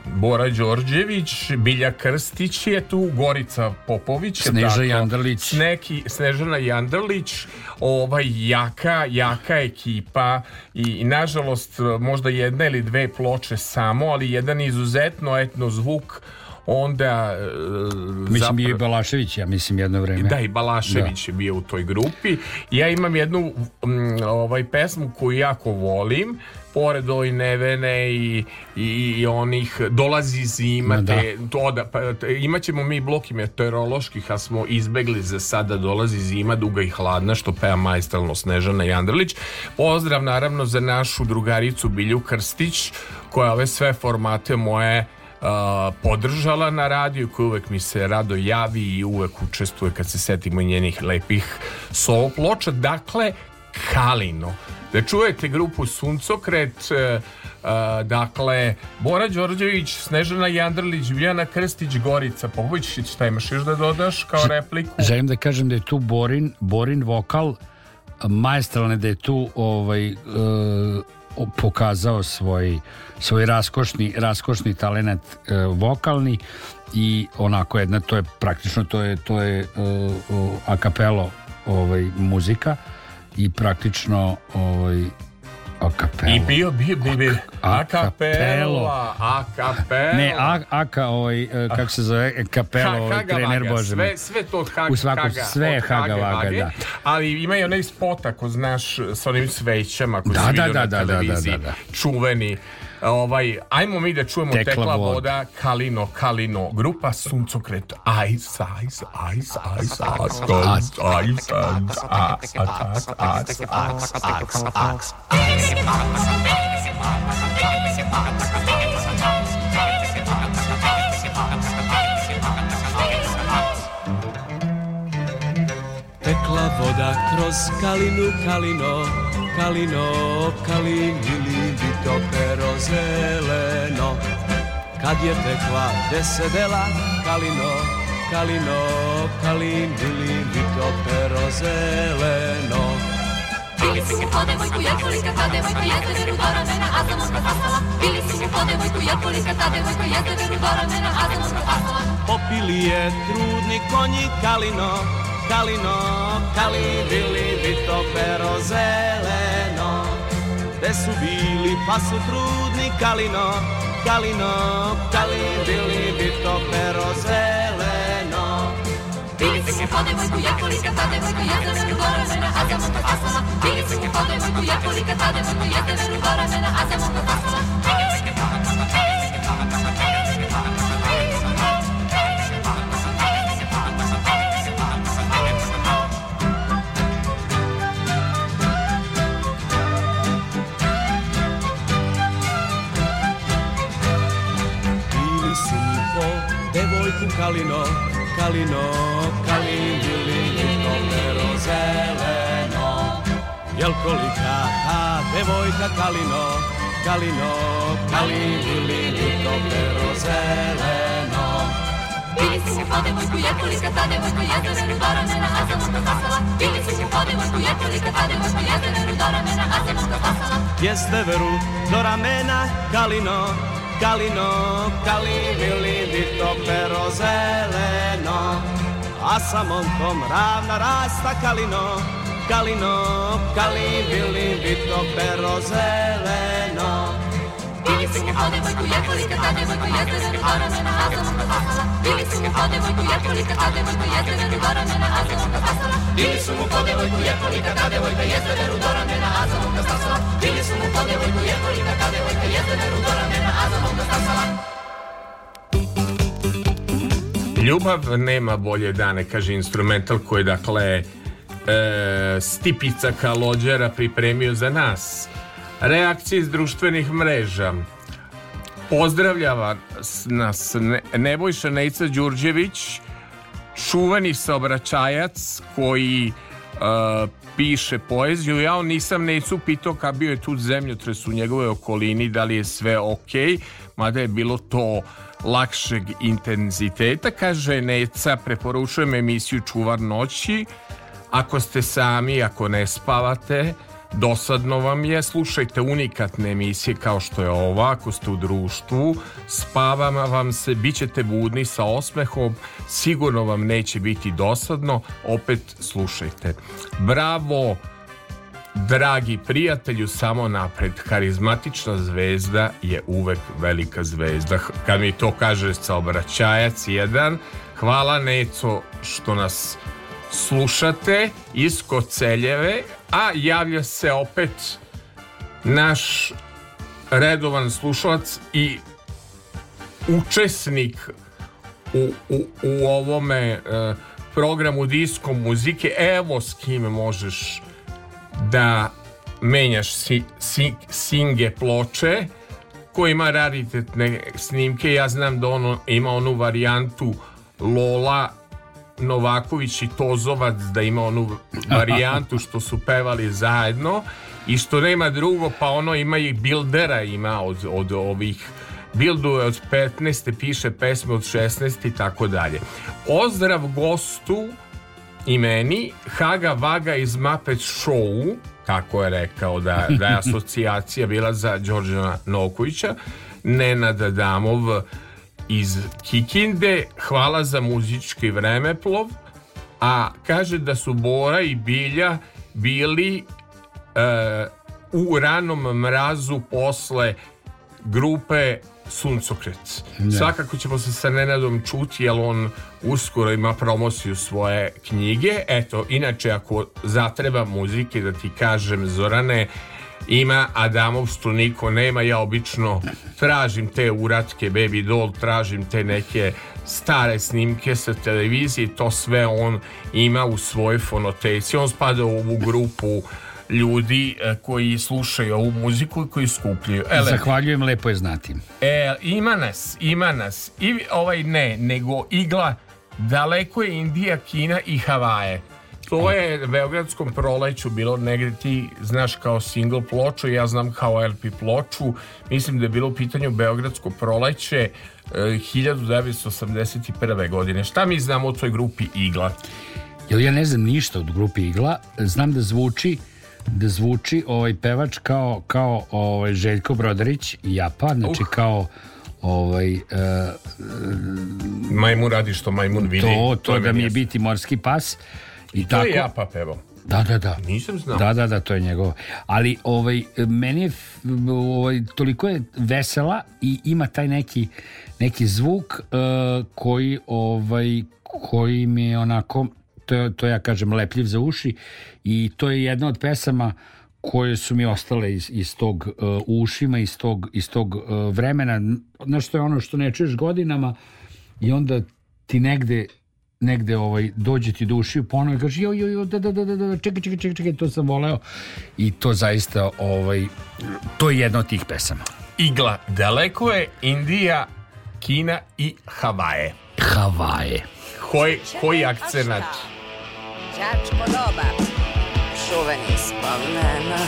Speaker 4: Bora Đorđević, Bilja Krstić je tu, Gorica Popović
Speaker 5: Sneža tako, Jandrlić
Speaker 4: neki, Snežana Jandrlić ova jaka, jaka ekipa i, i, nažalost možda jedna ili dve ploče samo, ali jedan izuzetno etno zvuk onda... E, mislim,
Speaker 5: zapra... i Balašević, ja mislim, jedno vreme.
Speaker 4: Da, i Balašević da. je bio u toj grupi. Ja imam jednu m, ovaj, pesmu koju jako volim, pored oj nevene i, i, onih dolazi zima da. te, to da, pa, imaćemo mi bloki meteoroloških a smo izbegli za sada dolazi zima duga i hladna što peva majstalno Snežana Jandrlić pozdrav naravno za našu drugaricu Bilju Krstić koja ove sve formate moje podržala na radiju koja uvek mi se rado javi i uvek učestvuje kad se setimo njenih lepih solo ploča dakle Kalino da čujete grupu Suncokret Uh, dakle, Bora Đorđević, Snežana Jandrlić, Biljana Krstić, Gorica Popović, šta imaš još da dodaš kao repliku?
Speaker 5: Želim da kažem da je tu Borin, Borin vokal, majestralne da je tu ovaj, uh, pokazao svoj, svoj raskošni, raskošni talent e, vokalni i onako jedna to je praktično to je to je e, a kapelo ovaj muzika i praktično ovaj A kapela.
Speaker 4: I bio, bio, bio, a, kapelo. A kapelo.
Speaker 5: Ne, a, aka, ovaj, eh, kako se zove, kapelo, eh, ovaj, trener Bože. Sve,
Speaker 4: sve to Haga,
Speaker 5: U
Speaker 4: svakom,
Speaker 5: sve Haga, Vaga, da.
Speaker 4: Ali ima i onaj spot, ako znaš, sa onim svećama koji da, se da, da, na televiziji, da, da, da, da, da. čuveni. Ovaj, ajmo mi da čujemo Tekla, tekla voda. voda, Kalino, Kalino, grupa Suncokret, Ajs, Ajs, Ajs, Ajs, Ajs, Ajs, Ajs, Ajs, Ajs, Ajs, Ajs, Ajs, Ajs, Tekla voda kroz kalinu, kalino, kalino, kalinili do pero zeleno Kad je tekla desedela kalino, kalino, kalin Bili mi to pero zeleno Bili su mu po devojku jekolika, ta devojka jezdeveru do ramena, a zamor propasala. Bili su mu po devojku jekolika, ta devojka jezdeveru do ramena, a zamor propasala. Popili je trudni konji kalino, kalino, kalin, bili bi to pero zeleno. Gde su bili pa su trudni Kalino, Kalino, kalino, bili bi to pero zeleno Bili se po devojku ja kolika ta devojka ja te veru gora mena a za moga kasala Bili se po devojku ja kolika ta devojka ja te veru gora mena a za moga kasala Bili se po devojku καλινό, καλινό, καλύβι λίγη το νερό ζελενό. Γελκολικά, α, δε βόηκα καλινό, καλινό, καλύβι λίγη το νερό ζελενό. Πίλησε μου φάτε μου σκουλιά, πολύ σκατά, δε μου σκουλιά, δε μου δώρα μου το χάσαλα. Πίλησε μου φάτε μου Kalino, kalivi, livi, to pero zeleno A sa momkom ravna rasta kalino Kalino, kalivi, livi, to pero zeleno su mu podevojku jepali kad ta devojku jezera rubara me na azalom ga pasala. Bili su mu podevojku Ljubav nema bolje dane, kaže instrumental koji dakle e, Stipica Kalođera pripremio za nas. Reakcije iz društvenih mreža. Pozdravljava nas Nebojša Neica Đurđević, čuvani saobraćajac koji uh, piše poeziju. Ja nisam Nejcu pitao kad bio je tu zemljotres u njegovoj okolini, da li je sve okej, ok, mada je bilo to lakšeg intenziteta. Kaže Neica, preporučujem emisiju Čuvar noći. Ako ste sami, ako ne spavate, Dosadno vam je, slušajte unikatne emisije kao što je ova, ako ste u društvu, spavama vam se, bit ćete budni sa osmehom, sigurno vam neće biti dosadno, opet slušajte. Bravo, dragi prijatelju, samo napred, karizmatična zvezda je uvek velika zvezda. Kad mi to kaže saobraćajac jedan, hvala Neco što nas slušate iz Koceljeve, a javlja se opet naš redovan slušalac i učesnik u, u, u ovome uh, programu disko muzike evo s kime možeš da menjaš si, si, singe ploče koji ima raritetne snimke ja znam da ono ima onu varijantu Lola Novaković i Tozovac da ima onu varijantu što su pevali zajedno i što nema drugo pa ono ima i bildera ima od, od ovih Bildu je od 15. piše pesme od 16. i tako dalje. Ozdrav gostu i meni Haga Vaga iz Muppet Show tako je rekao da, da je asocijacija bila za Đorđana Nokovića Nenad Damov iz Kikinde, hvala za muzički vremeplov, a kaže da su Bora i Bilja bili e, u ranom mrazu posle grupe Suncokret. Ja. Svakako ćemo se sa Nenadom čuti, jer on uskoro ima promociju svoje knjige. Eto, inače, ako zatreba muzike, da ti kažem, Zorane, ima, a damovstvu niko nema, ja obično tražim te uratke Baby Doll, tražim te neke stare snimke sa televizije, to sve on ima u svojoj fonoteci, on spada u ovu grupu ljudi e, koji slušaju ovu muziku i koji skupljaju.
Speaker 5: Ele, Zahvaljujem, lepo je znati.
Speaker 4: E, ima nas, ima nas. I ovaj ne, nego igla daleko je Indija, Kina i Havaje. To je Beogradskom proleću bilo negde ti, znaš, kao single ploču, ja znam kao LP ploču. Mislim da je bilo u pitanju Beogradsko proleće 1981. E, godine. Šta mi znamo o toj grupi Igla?
Speaker 5: Jel ja ne znam ništa od grupi Igla. Znam da zvuči da zvuči ovaj pevač kao, kao ovaj Željko Brodarić i Japa, znači uh. kao ovaj
Speaker 4: uh, majmun radi što majmun
Speaker 5: vidi. To, to, to da mi
Speaker 4: je
Speaker 5: biti morski pas. I,
Speaker 4: to
Speaker 5: tako,
Speaker 4: je ja pa pevao.
Speaker 5: Da, da, da.
Speaker 4: Nisam znao.
Speaker 5: Da, da, da, to je njegovo. Ali ovaj, meni je ovaj, toliko je vesela i ima taj neki, neki zvuk uh, koji, ovaj, koji mi je onako, to, to ja kažem, lepljiv za uši i to je jedna od pesama koje su mi ostale iz, iz tog uh, ušima, iz tog, iz tog uh, vremena. Znaš, to je ono što ne čuješ godinama i onda ti negde negde ovaj, dođe ti do ušiju ponovo i kaže jo, jo, jo, da, da, da, da, čekaj, čekaj, čekaj, čekaj, to sam voleo. I to zaista, ovaj, to je jedno od tih pesama.
Speaker 4: Igla daleko je Indija, Kina i Havaje.
Speaker 5: Havaje.
Speaker 4: Koji, koji akcenat? Čačko doba, čuveni spomena.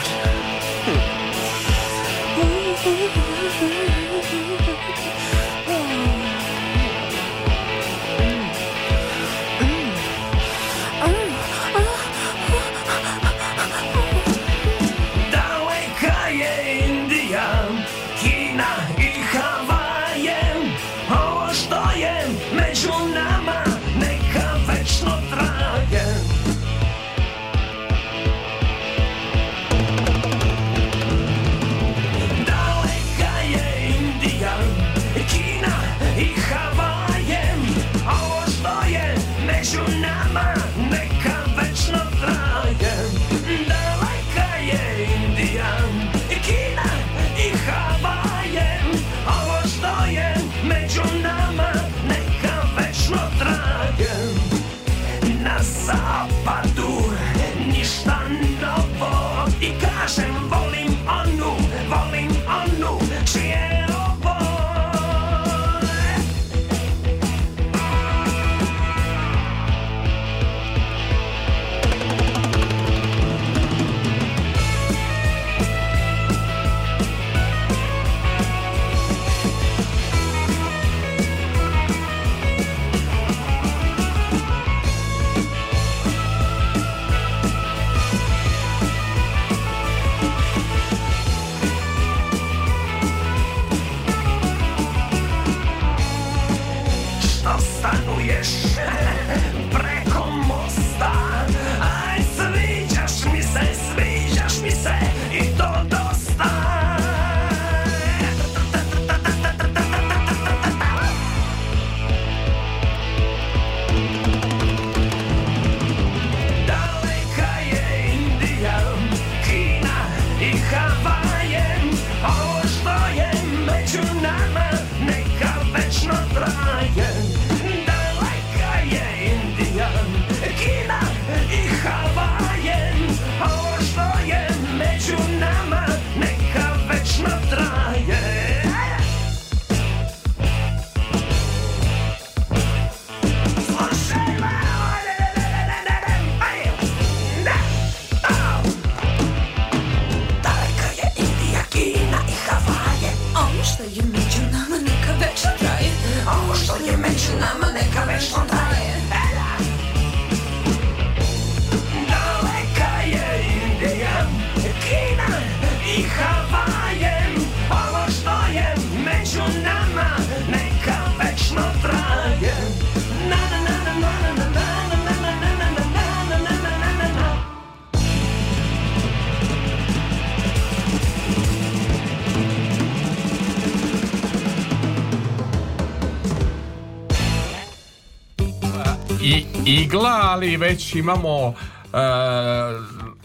Speaker 4: ali već imamo e,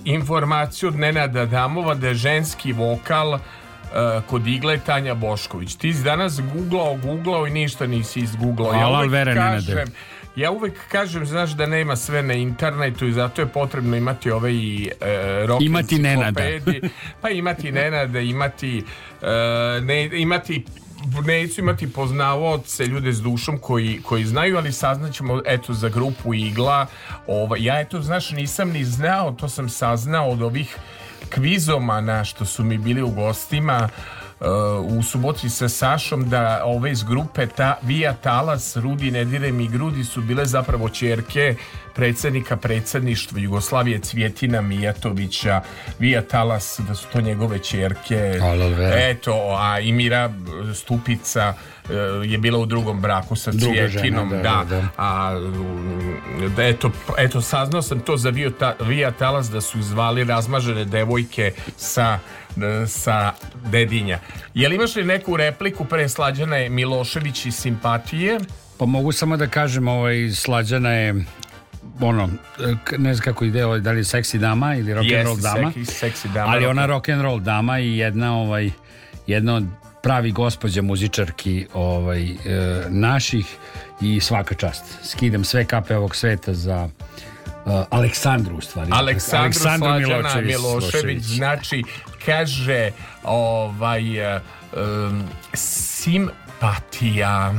Speaker 4: informaciju od Nenada Damova da je ženski vokal e, kod igle Tanja Bošković. Ti si danas googlao, googlao i ništa nisi
Speaker 5: izgooglao. Hvala,
Speaker 4: ja
Speaker 5: uvek kažem,
Speaker 4: ja uvek kažem, znaš, da nema sve na internetu i zato je potrebno imati ove i e, rock imati nenada. pa imati nenada, imati, e, ne, imati neću imati poznavaoce, ljude s dušom koji, koji znaju, ali saznaćemo eto za grupu Igla. Ova, ja eto, znaš, nisam ni znao, to sam saznao od ovih kvizomana što su mi bili u gostima uh, u suboti sa Sašom da ove iz grupe ta, Via Talas, Rudi, Nedire mi grudi su bile zapravo čerke uh, predsednika predsedništva Jugoslavije Cvjetina Mijatovića, Vija Talas, da su to njegove čerke. Eto, a Imira Stupica e, je bila u drugom braku sa Cvjetinom, da, da, da, da. A, da eto, eto, saznao sam to za Vio ta, Vija Talas da su zvali razmažene devojke sa e, sa Dedinja. Jel imaš li neku repliku pre Slađana je Milošević i simpatije?
Speaker 5: Pa mogu samo da kažem, ovaj, Slađana je ono, ne znam kako ide, ovaj, da li je seksi dama ili rock yes, and roll
Speaker 4: dama, seksi, dama,
Speaker 5: ali ona rock and roll dama i jedna, ovaj, jedna od pravi gospođa muzičarki ovaj, e, naših i svaka čast. Skidam sve kape ovog sveta za Uh, Aleksandru u stvari.
Speaker 4: Aleksandru, Milošević, Milošević. Znači, kaže ovaj, um, simpatija.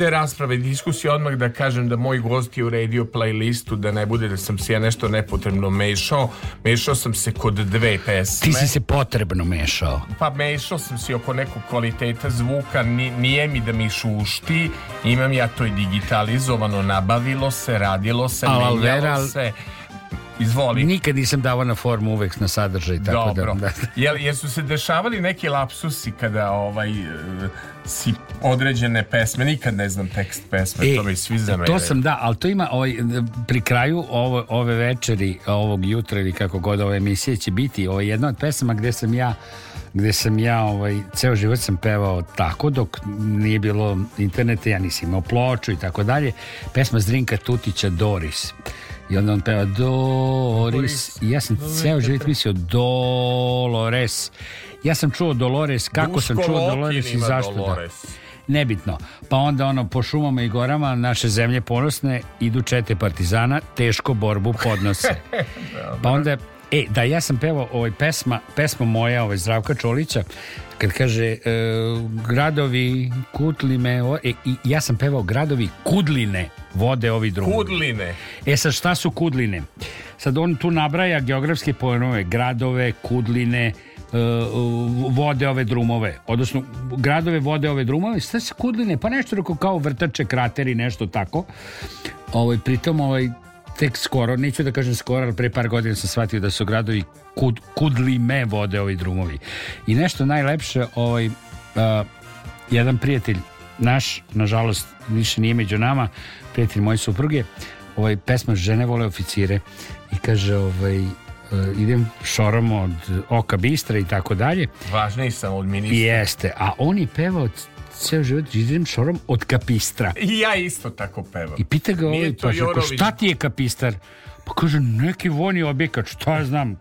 Speaker 4: ovde rasprave diskusije odmah da kažem da moj gost je uredio playlistu da ne bude da sam se ja nešto nepotrebno mešao. Mešao sam se kod dve pesme.
Speaker 5: Ti si se potrebno mešao.
Speaker 4: Pa mešao sam se oko nekog kvaliteta zvuka, nije mi da mi šušti. Imam ja to i digitalizovano, nabavilo se, radilo se, Al, menjalo se. Izvoli.
Speaker 5: Nikad nisam davao na formu uvek na sadržaj tako
Speaker 4: da- Dobro. da. da. Jel, jesu se dešavali neki lapsusi kada ovaj e, si određene pesme, nikad ne znam tekst pesme, e, to
Speaker 5: mi
Speaker 4: svi e,
Speaker 5: zameraju. To sam da, ali to ima ovaj, pri kraju ovo, ove večeri, ovog jutra ili kako god ove emisije će biti, ovo je jedna od pesama gde sam ja gde sam ja, ovaj, ceo život sam pevao tako, dok nije bilo interneta, ja nisam imao ploču i tako dalje. Pesma Zrinka Tutića Doris. I onda on peva Doris. I ja sam ceo život mislio Dolores. Ja sam čuo Dolores, kako Duško sam čuo Dolores i zašto da? Dolores. da nebitno. Pa onda ono, po šumama i gorama naše zemlje ponosne idu čete partizana, teško borbu podnose. pa onda, e, da ja sam pevao ovaj pesma, pesma moja, ovaj Zdravka Čolića, kad kaže e, gradovi kutline o, e, i ja sam pevao gradovi kudline vode ovi drugi.
Speaker 4: Kudline.
Speaker 5: E sad šta su kudline? Sad on tu nabraja geografske pojmove, gradove, kudline, Uh, vode ove drumove, odnosno gradove vode ove drumove, sve se kudline, pa nešto rekao kao vrtače, krateri, nešto tako. Ovaj, pritom, ovaj, tek skoro, neću da kažem skoro, ali pre par godina sam shvatio da su gradovi kud, kudli me vode ovi drumovi. I nešto najlepše, ovaj, uh, jedan prijatelj naš, nažalost, više nije među nama, prijatelj moje supruge, ovaj, pesma Žene vole oficire i kaže, ovaj, Eh, idem šorom od Oka Bistra i tako dalje.
Speaker 4: Važniji sam od ministra.
Speaker 5: Jeste, a on je pevao ceo život idem šorom od kapistra.
Speaker 4: I ja isto tako pevam.
Speaker 5: I pita ga ovaj, pa šta ti je kapistar? Pa kaže, neki vojni objekat, šta ja znam,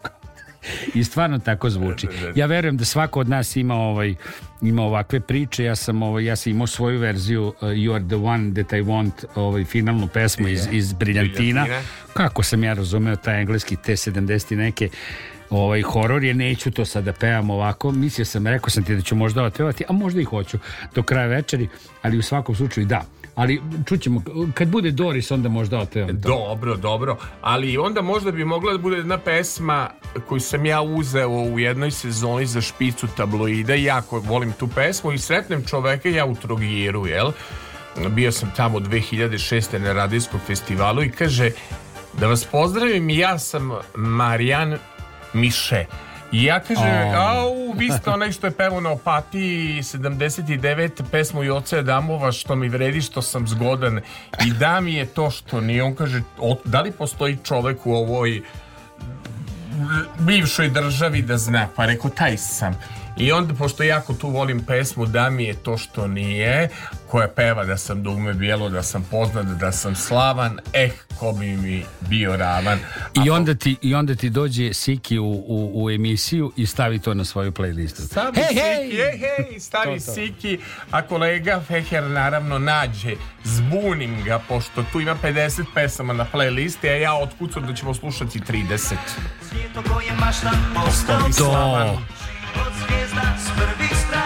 Speaker 5: I stvarno tako zvuči. Da, da, da. Ja verujem da svako od nas ima ovaj ima ovakve priče. Ja sam ovaj ja sam imao svoju verziju uh, You are the one that I want, ovaj finalnu pesmu iz iz Briljantina. Kako sam ja razumeo taj engleski T70 i neke ovaj horor je neću to sada pevam ovako mislio sam rekao sam ti da ću možda otpevati a možda i hoću do kraja večeri ali u svakom slučaju da ali čućemo, kad bude Doris onda možda o te
Speaker 4: Dobro, dobro, ali onda možda bi mogla da bude jedna pesma koju sam ja uzeo u jednoj sezoni za špicu tabloida jako volim tu pesmu i sretnem čoveka ja u Trogiru, jel? Bio sam tamo 2006. na radijskom festivalu i kaže da vas pozdravim, ja sam Marijan Miše. I ja kaže, oh. au, vi ste onaj što je pevo na opatiji 79 pesmu i oca Damova što mi vredi što sam zgodan i da mi je to što ni on kaže, o, da li postoji čovek u ovoj bivšoj državi da zna, pa rekao taj sam I onda, pošto jako tu volim pesmu Da mi je to što nije, koja peva da sam dugme da bijelo, da sam poznat, da sam slavan, eh, ko bi mi bio ravan.
Speaker 5: A I onda ti, i onda ti dođe Siki u, u, u emisiju i stavi to na svoju playlistu.
Speaker 4: Stavi hey, Siki, hey! He, he, stavi to, to. Siki, a kolega Feher naravno nađe, zbunim ga, pošto tu ima 50 pesama na playlisti, a ja otkucam da ćemo slušati 30. To, Вот звезда, спервиста.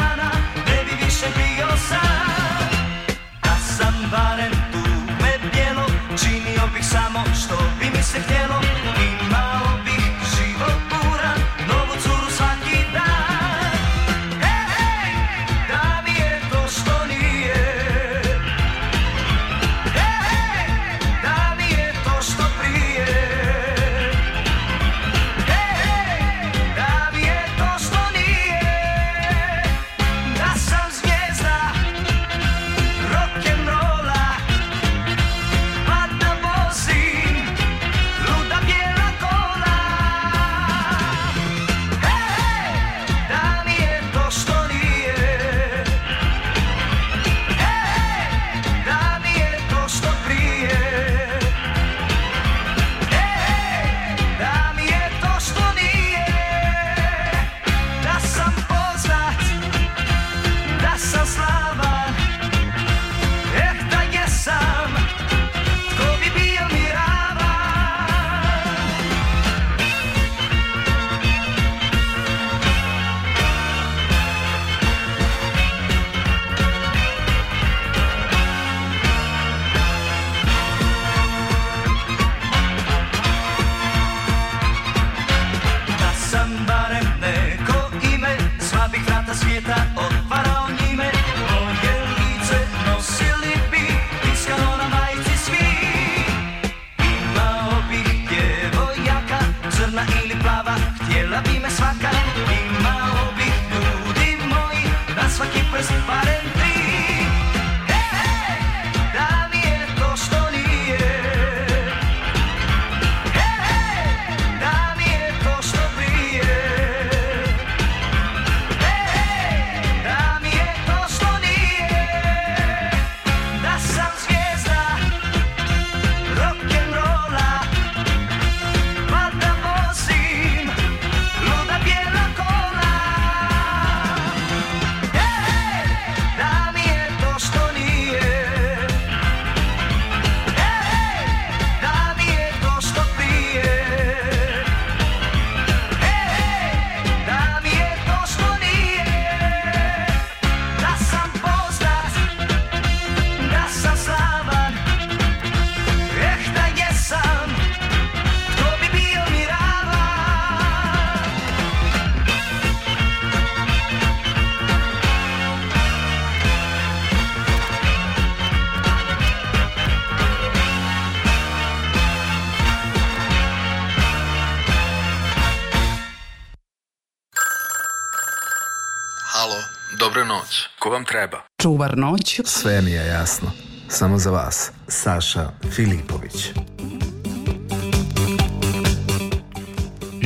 Speaker 4: vam treba. Čuvar noć. Sve mi je jasno. Samo za vas. Saša Filipović.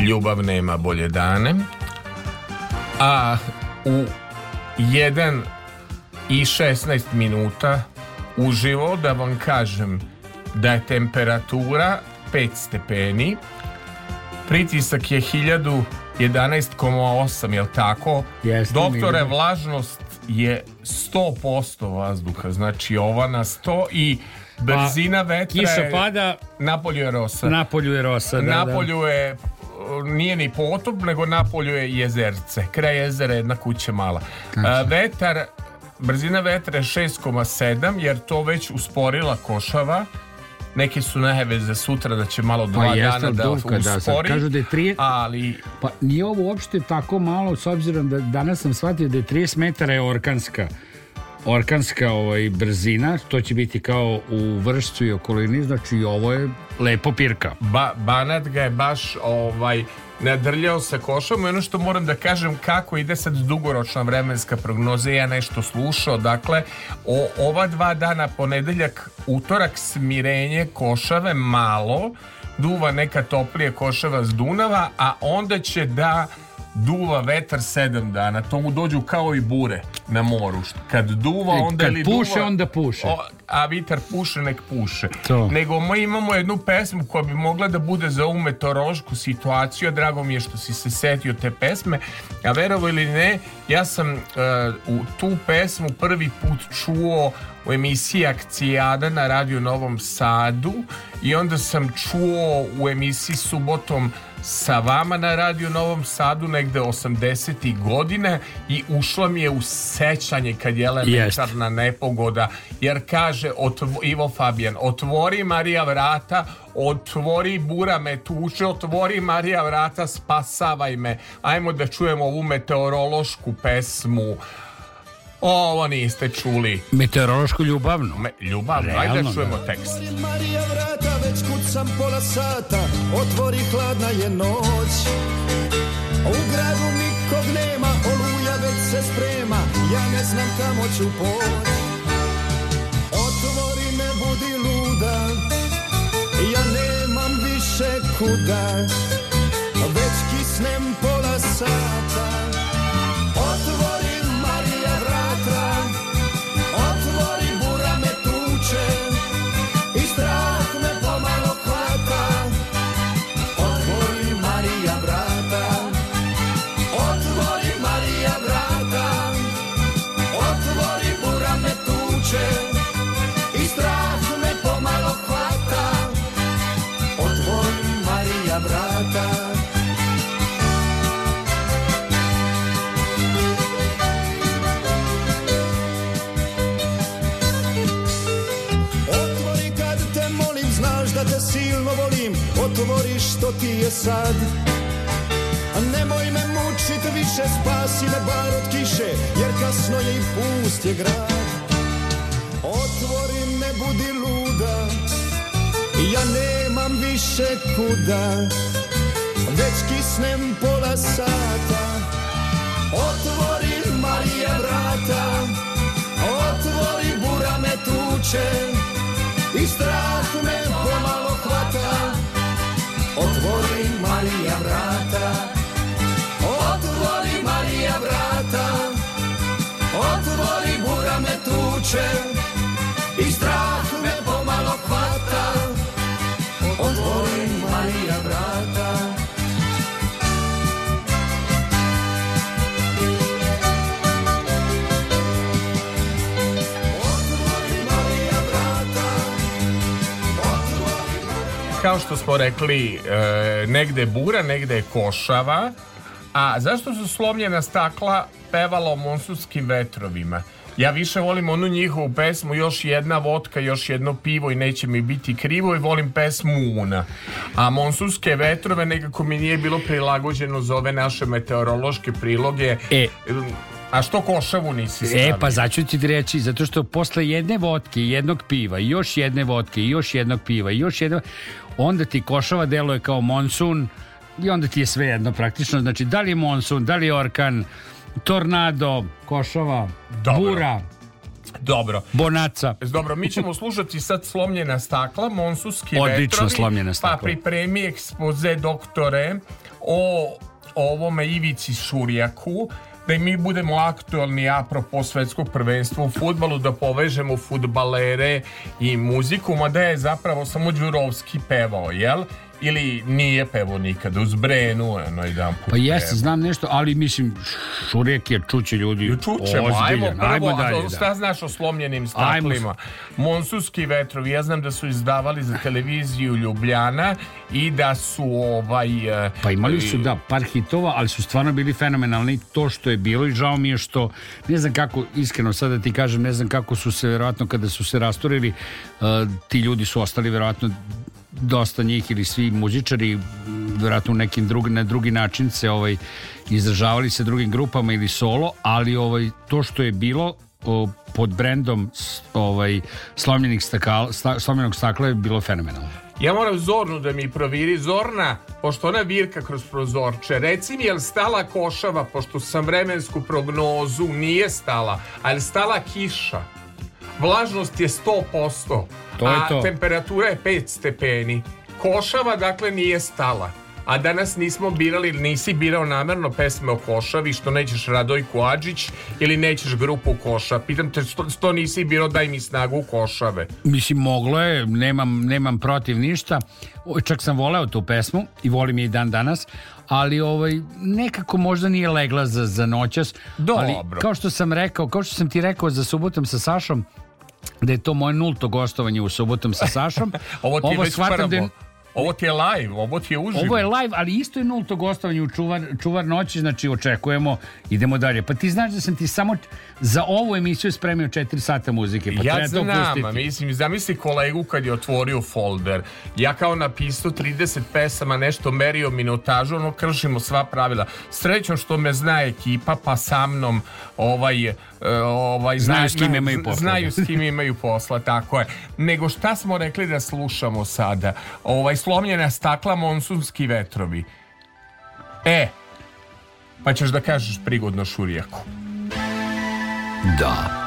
Speaker 4: Ljubav nema bolje dane. A u 1 i 16 minuta uživo da vam kažem da je temperatura 5 stepeni, pritisak je 1011,8, je jel tako? Jeste, Doktore, vlažnost je 100% vazduha. Znači ova na 100 i pa, brzina pa, vetra kiša je,
Speaker 5: pada,
Speaker 4: napolju je rosa.
Speaker 5: Napolju je rosa, da,
Speaker 4: da. Napolju da. je nije ni potop, nego napolju je jezerce. Kraj jezera je jedna kuća mala. A, vetar, brzina vetra je 6,7 jer to već usporila košava neke su neheveze sutra da će malo dva pa dana da uspori,
Speaker 5: da, kažu da je trije, ali... Pa nije ovo uopšte tako malo, s obzirom da danas sam shvatio da je 30 metara je orkanska orkanska ovaj, brzina, to će biti kao u vršcu i okolini, znači ovo je lepo pirka.
Speaker 4: Ba, Banat ga je baš ovaj, nadrljao sa košom i ono što moram da kažem kako ide sad dugoročna vremenska prognoza ja nešto slušao dakle o, ova dva dana ponedeljak utorak smirenje košave malo duva neka toplije košava s Dunava a onda će da duva vetar sedam dana, to mu dođu kao i bure na moru. Kad duva e, onda... Kad li puše, duva,
Speaker 5: onda puše. O,
Speaker 4: a vitar puše, nek puše. To. Nego mi imamo jednu pesmu koja bi mogla da bude za ovu meteorološku situaciju, a drago mi je što si se setio te pesme, a verovo ili ne, ja sam uh, u tu pesmu prvi put čuo u emisiji Akcijada na Radio Novom Sadu i onda sam čuo u emisiji Subotom sa vama na Radio Novom Sadu negde 80. godine i ušla mi je u sećanje kad je elementarna yes. nepogoda jer kaže otvo, Ivo Fabijan otvori Marija vrata otvori bura me tuče otvori Marija vrata spasavaj me ajmo da čujemo ovu meteorološku pesmu Ovo niste čuli.
Speaker 5: Meteorološko ljubavno. Me,
Speaker 4: ljubavno, Realno, ajde da čujemo da. tekst. Marija vrata, već kucam pola sata, otvori hladna je noć. U gradu nikog nema, oluja već se sprema, ja ne znam kamo ću poć. Otvori me, budi luda, ja nemam više kuda. je sad A nemoj me mučit više, spasi me bar od kiše Jer kasno je i pust je grad Otvori me, budi luda Ja nemam više kuda Već kisnem pola sata Otvori Marija vrata Otvori bura me tuče I strah me Otvori Marija vrata Otvori Marija vrata Otvori bura me tuče I strah kao što smo rekli, e, negde bura, negde je košava. A zašto su slomljena stakla pevala o monsunskim vetrovima? Ja više volim onu njihovu pesmu Još jedna vodka, još jedno pivo I neće mi biti krivo i volim pesmu Una A monsuske vetrove Nekako mi nije bilo prilagođeno Za ove naše meteorološke priloge E a što košavu nisi
Speaker 5: e, stavio? E, pa začu ti reći, zato što posle jedne vodke, jednog piva, I još jedne vodke, još jednog piva, I još jednog onda ti košava deluje kao monsun i onda ti je sve jedno praktično. Znači, da li je monsun, da li je orkan, tornado, košava, Dobro. bura,
Speaker 4: Dobro.
Speaker 5: Bonaca.
Speaker 4: E, dobro, mi ćemo slušati sad slomljena stakla,
Speaker 5: monsuski Odlično vetrovi. slomljena stakla.
Speaker 4: Pa pripremi ekspoze doktore o ovome Ivici Šurjaku da i mi budemo aktualni apropo svetskog prvenstva u futbalu, da povežemo futbalere i muziku, mada je zapravo samo Đurovski pevao, jel? ili nije pevo nikada uz Brenu eno jedan
Speaker 5: put pa jeste znam nešto ali mislim Šurek je čuće ljudi
Speaker 4: čućemo ajmo prvo ajmo dalje, Da. šta znaš o slomljenim staklima Monsuski vetrovi ja znam da su izdavali za televiziju Ljubljana i da su ovaj
Speaker 5: e, pa imali su e, da par hitova ali su stvarno bili fenomenalni to što je bilo i žao mi je što ne znam kako iskreno sad da ti kažem ne znam kako su se verovatno kada su se rastorili, e, ti ljudi su ostali verovatno dosta njih ili svi muzičari vjerojatno u nekim drug, na drugi način se ovaj izražavali sa drugim grupama ili solo, ali ovaj to što je bilo pod brendom ovaj slomljenih stakala, sta, slomljenog stakla je bilo fenomenalno.
Speaker 4: Ja moram Zornu da mi proviri. Zorna, pošto ona virka kroz prozorče, reci mi je li stala košava, pošto sam vremensku prognozu nije stala, a stala kiša? vlažnost je 100%, to je a to. temperatura je 5 stepeni. Košava dakle nije stala. A danas nismo birali, nisi birao namerno pesme o Košavi, što nećeš Radojku Adžić ili nećeš grupu Koša. Pitam te, što, što nisi birao Daj mi snagu Košave?
Speaker 5: Mislim, moglo je, nemam, nemam protiv ništa. Čak sam voleo tu pesmu i volim je i dan danas, ali ovaj nekako možda nije legla za, za noćas.
Speaker 4: Dobro.
Speaker 5: Ali, kao što sam rekao, kao što sam ti rekao za subotom sa Sašom, da je to moje nulto gostovanje u subotom sa Sašom.
Speaker 4: ovo ti je ovo shvatam da je, ovo ti je live, ovo ti je uživo.
Speaker 5: Ovo je live, ali isto je nulto gostovanje u čuvar, čuvar noći, znači očekujemo, idemo dalje. Pa ti znaš da sam ti samo za ovu emisiju spremio 4 sata muzike, pa
Speaker 4: ja treba znam, mislim, zamisli kolegu kad je otvorio folder, ja kao napisao 30 pesama, nešto merio minutažu, ono kršimo sva pravila. Srećom što me zna ekipa, pa sa mnom ovaj, E, ovaj,
Speaker 5: znaju,
Speaker 4: s kim imaju posla. Znaju s kim imaju posla, tako je. Nego šta smo rekli da slušamo sada? Ovaj, slomljena stakla, monsunski vetrovi. E, pa ćeš da kažeš prigodno šurijaku. Da.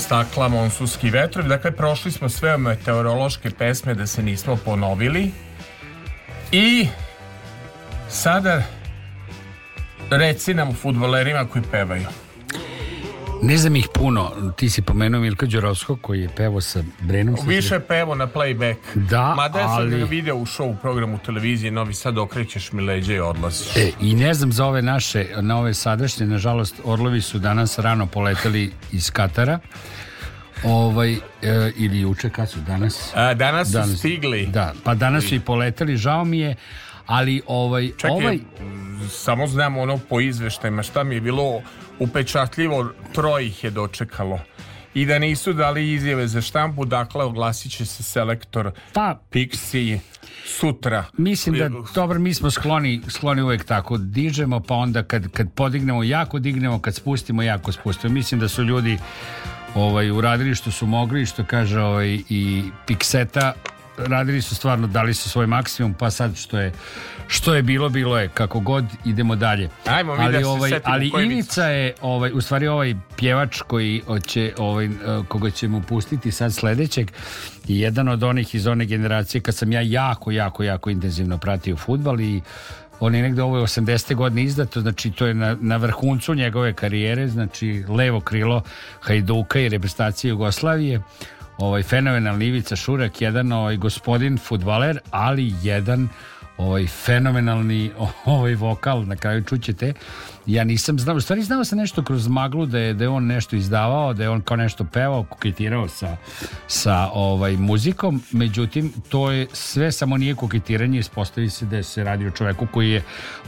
Speaker 4: stakla, monsuski vetrovi. Dakle, prošli smo sve meteorološke pesme da se nismo ponovili. I sada reci nam futbolerima koji pevaju.
Speaker 5: Ne znam ih puno, ti si pomenuo Milka Đurovskog koji je pevo sa Brenom.
Speaker 4: Više je pevo na playback.
Speaker 5: Da, Mada je ali... sam
Speaker 4: ga video u show programu televizije, novi sad okrećeš mi leđe
Speaker 5: i
Speaker 4: odlaziš.
Speaker 5: E, I ne znam za ove naše, na ove sadašnje, nažalost, Orlovi su danas rano poletali iz Katara. Ovaj, e, ili juče, kad su danas?
Speaker 4: A, danas, danas su stigli.
Speaker 5: Da, pa danas su i poletali, žao mi je, Ali ovaj...
Speaker 4: Čekaj,
Speaker 5: ovaj...
Speaker 4: samo znam ono po izveštajima šta mi je bilo upečatljivo, troje ih je dočekalo i da nisu dali izjave za štampu, dakle oglasit će se selektor pa, Pixi sutra.
Speaker 5: Mislim da, dobro, mi smo skloni, skloni uvek tako, dižemo pa onda kad, kad podignemo jako dignemo, kad spustimo jako spustimo. Mislim da su ljudi ovaj, uradili što su mogli, što kaže ovaj, i Pixeta radili su stvarno, dali su svoj maksimum, pa sad što je, što je bilo, bilo je kako god, idemo dalje.
Speaker 4: Ajmo mi ali, da se
Speaker 5: ovaj,
Speaker 4: Ali
Speaker 5: Ivica je, ovaj, u stvari ovaj pjevač koji će, ovaj, eh, koga ćemo pustiti sad sledećeg, je jedan od onih iz one generacije kad sam ja jako, jako, jako intenzivno pratio futbal i on je negde ovo je 80. godine izdato, znači to je na, na vrhuncu njegove karijere, znači levo krilo Hajduka i reprezentacije Jugoslavije ovaj fenomenalni Ivica Šurak, jedan ovaj gospodin futbaler, ali jedan ovaj fenomenalni ovaj vokal na kraju čućete. Ja nisam znao, u stvari znao sam nešto kroz maglu da je da je on nešto izdavao, da je on kao nešto pevao, koketirao sa sa ovaj muzikom. Međutim, to je sve samo nije koketiranje, ispostavi se da se radi o čoveku koji je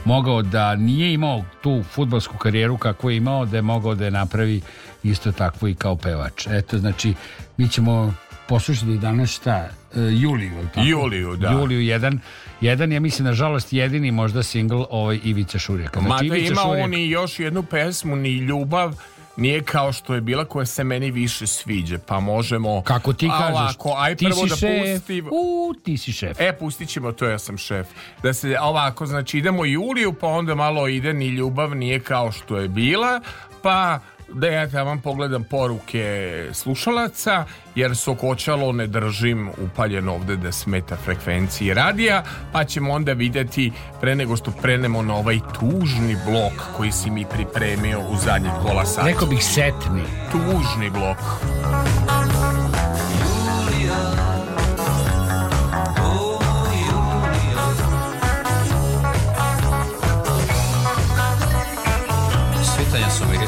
Speaker 5: mogao da nije imao tu fudbalsku karijeru kako je imao, da je mogao da je napravi isto takvo i kao pevač. Eto, znači, mi ćemo poslušati danas šta? E, Juliju,
Speaker 4: tako? Juliju, da.
Speaker 5: Juliju, jedan, jedan ja mislim, nažalost, jedini možda singl ovaj Ivica Šurjaka.
Speaker 4: Znači, Mada ima Šurjak... on i još jednu pesmu, ni ljubav, nije kao što je bila koja se meni više sviđa, pa možemo...
Speaker 5: Kako ti kažeš, ovako, aj ti prvo si da šef, pustim, u, ti si šef.
Speaker 4: E, pustit ćemo, to ja sam šef. Da se, ovako, znači idemo Juliju, pa onda malo ide ni ljubav, nije kao što je bila, pa da ja vam pogledam poruke slušalaca, jer sokočalo ne držim upaljen ovde da smeta frekvenciji radija, pa ćemo onda videti pre nego što prenemo na ovaj tužni blok koji si mi pripremio u zadnjih pola sata.
Speaker 5: Neko bih setni.
Speaker 4: Tužni blok.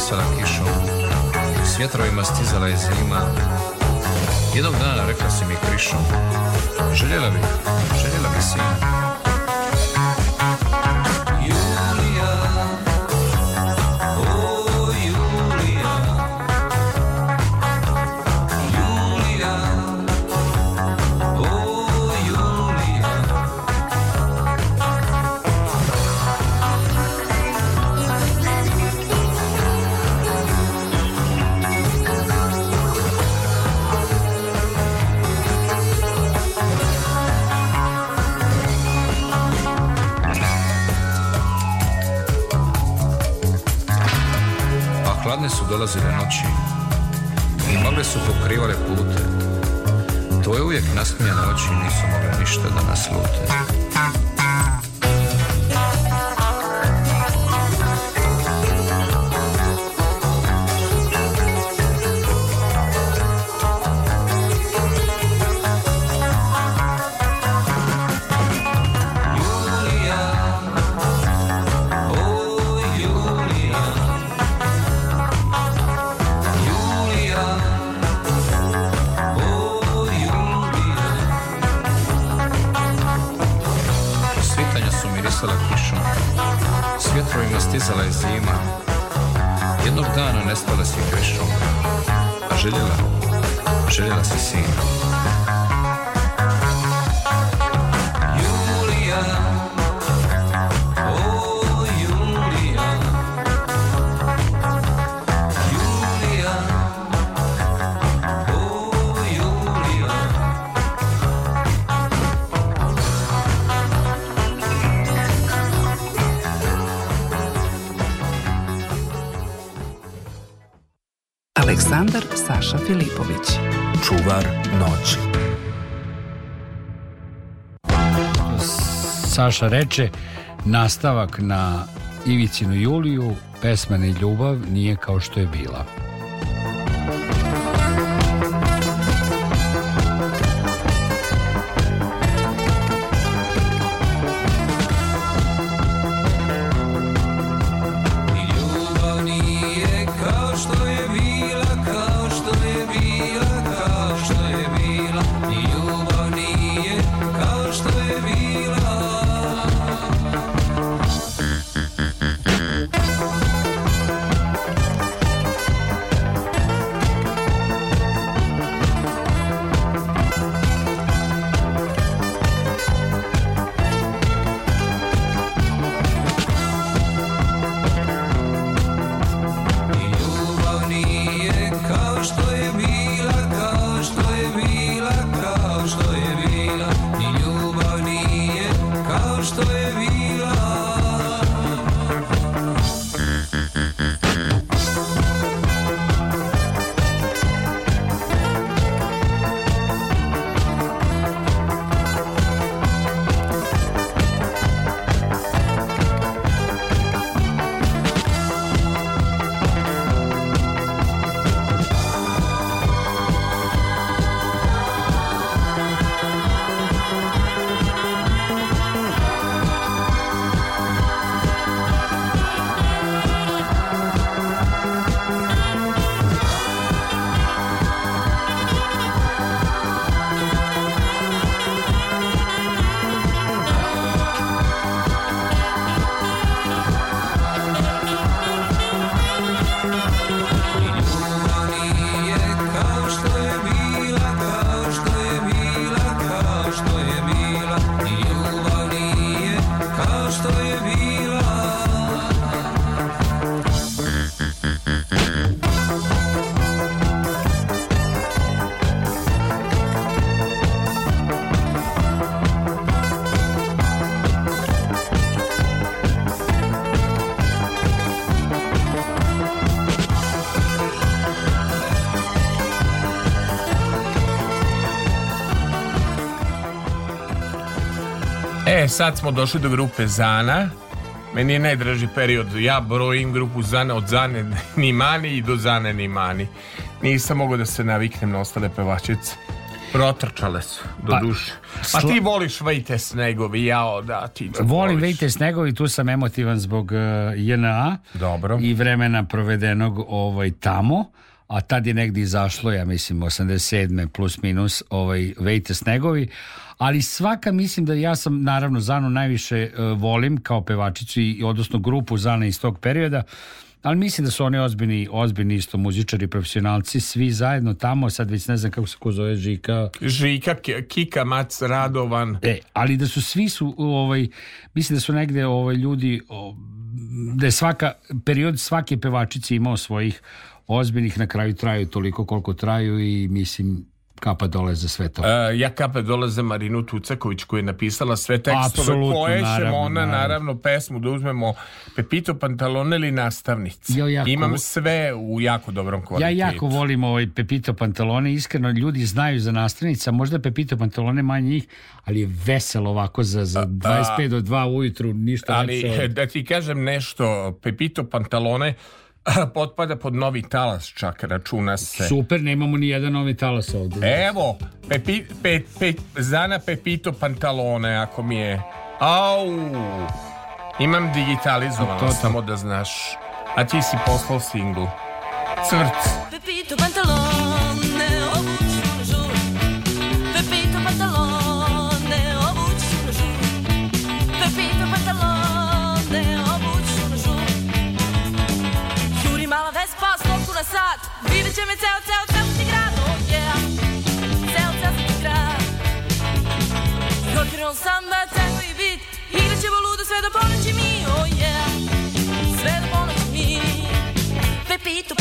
Speaker 4: brisala kišom, s vjetrovima stizala je zima. Jednog dana rekla si mi krišom, željela bih, željela bih sina.
Speaker 9: dolazile noći i mogle su pokrivale pute. To je uvijek nasmijane oči nisu mogle ništa da nas naslute.
Speaker 5: Saša reče, nastavak na Ivicinu Juliju, pesma Ljubav nije kao što je bila.
Speaker 4: sad smo došli do grupe Zana. Meni je najdraži period. Ja brojim grupu Zana od Zane Nimani i do Zane Nimani. Nisam mogao da se naviknem na ostale pevačice.
Speaker 5: Protrčale su, do pa, duše.
Speaker 4: Pa ti voliš Vejte Snegovi, jao da, ti
Speaker 5: to Volim Vejte Snegovi, tu sam emotivan zbog uh, e, JNA
Speaker 4: Dobro.
Speaker 5: i vremena provedenog ovaj, tamo a tad je negdje izašlo, ja mislim, 87. plus minus ovaj, Vejte Snegovi, ali svaka mislim da ja sam naravno Zanu najviše e, volim kao pevačicu i odnosno grupu Zana iz tog perioda, ali mislim da su oni ozbiljni, ozbiljni isto muzičari, profesionalci, svi zajedno tamo, sad već ne znam kako se ko zove Žika.
Speaker 4: Žika, Kika, Mac, Radovan.
Speaker 5: E, ali da su svi su, ovaj, mislim da su negde ovaj, ljudi, da je svaka, period svake pevačice imao svojih ozbiljnih, na kraju traju toliko koliko traju i mislim kapa dole za sve to.
Speaker 4: E, ja kapa dole za Marinu Tucaković koja je napisala sve tekstove Absolutno,
Speaker 5: koje ćemo naravno,
Speaker 4: ona naravno pesmu da uzmemo Pepito Pantalone ili nastavnici. Ja jako, Imam sve u jako dobrom kvalitetu.
Speaker 5: Ja jako volim ovaj Pepito Pantalone, iskreno ljudi znaju za nastavnica, možda Pepito Pantalone manje njih, ali je veselo ovako za, za 25 a, da. do 2 ujutru, ništa
Speaker 4: Ali lepše. E, da ti kažem nešto, Pepito Pantalone potpada pod novi talas čak, računa se.
Speaker 5: Super, nemamo ni jedan novi talas ovdje.
Speaker 4: Evo, pepi, pe, pe, Zana Pepito Pantalone, ako mi je... Au! Imam digitalizovano, to, to. samo da znaš. A ti si poslao singl. Cvrt. Pepito Pantalone. će me ceo, ceo, ceo ti grad, oh yeah. Ceo, ceo ti grad. Okrenuo sam da tako i bit, igraćemo ludo sve do ponoći mi, oh yeah. Sve do ponoći mi. Pepito,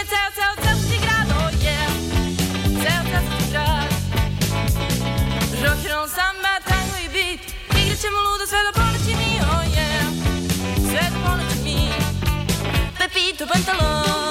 Speaker 4: mi cel, cel, cel třikrát, oh yeah, cel, cel třikrát. Rock'n'roll, samba, tango i beat, nikdy ćemo ludo sve do ponoći mi, oh yeah, sve do ponoći mi. Pepito pantalon.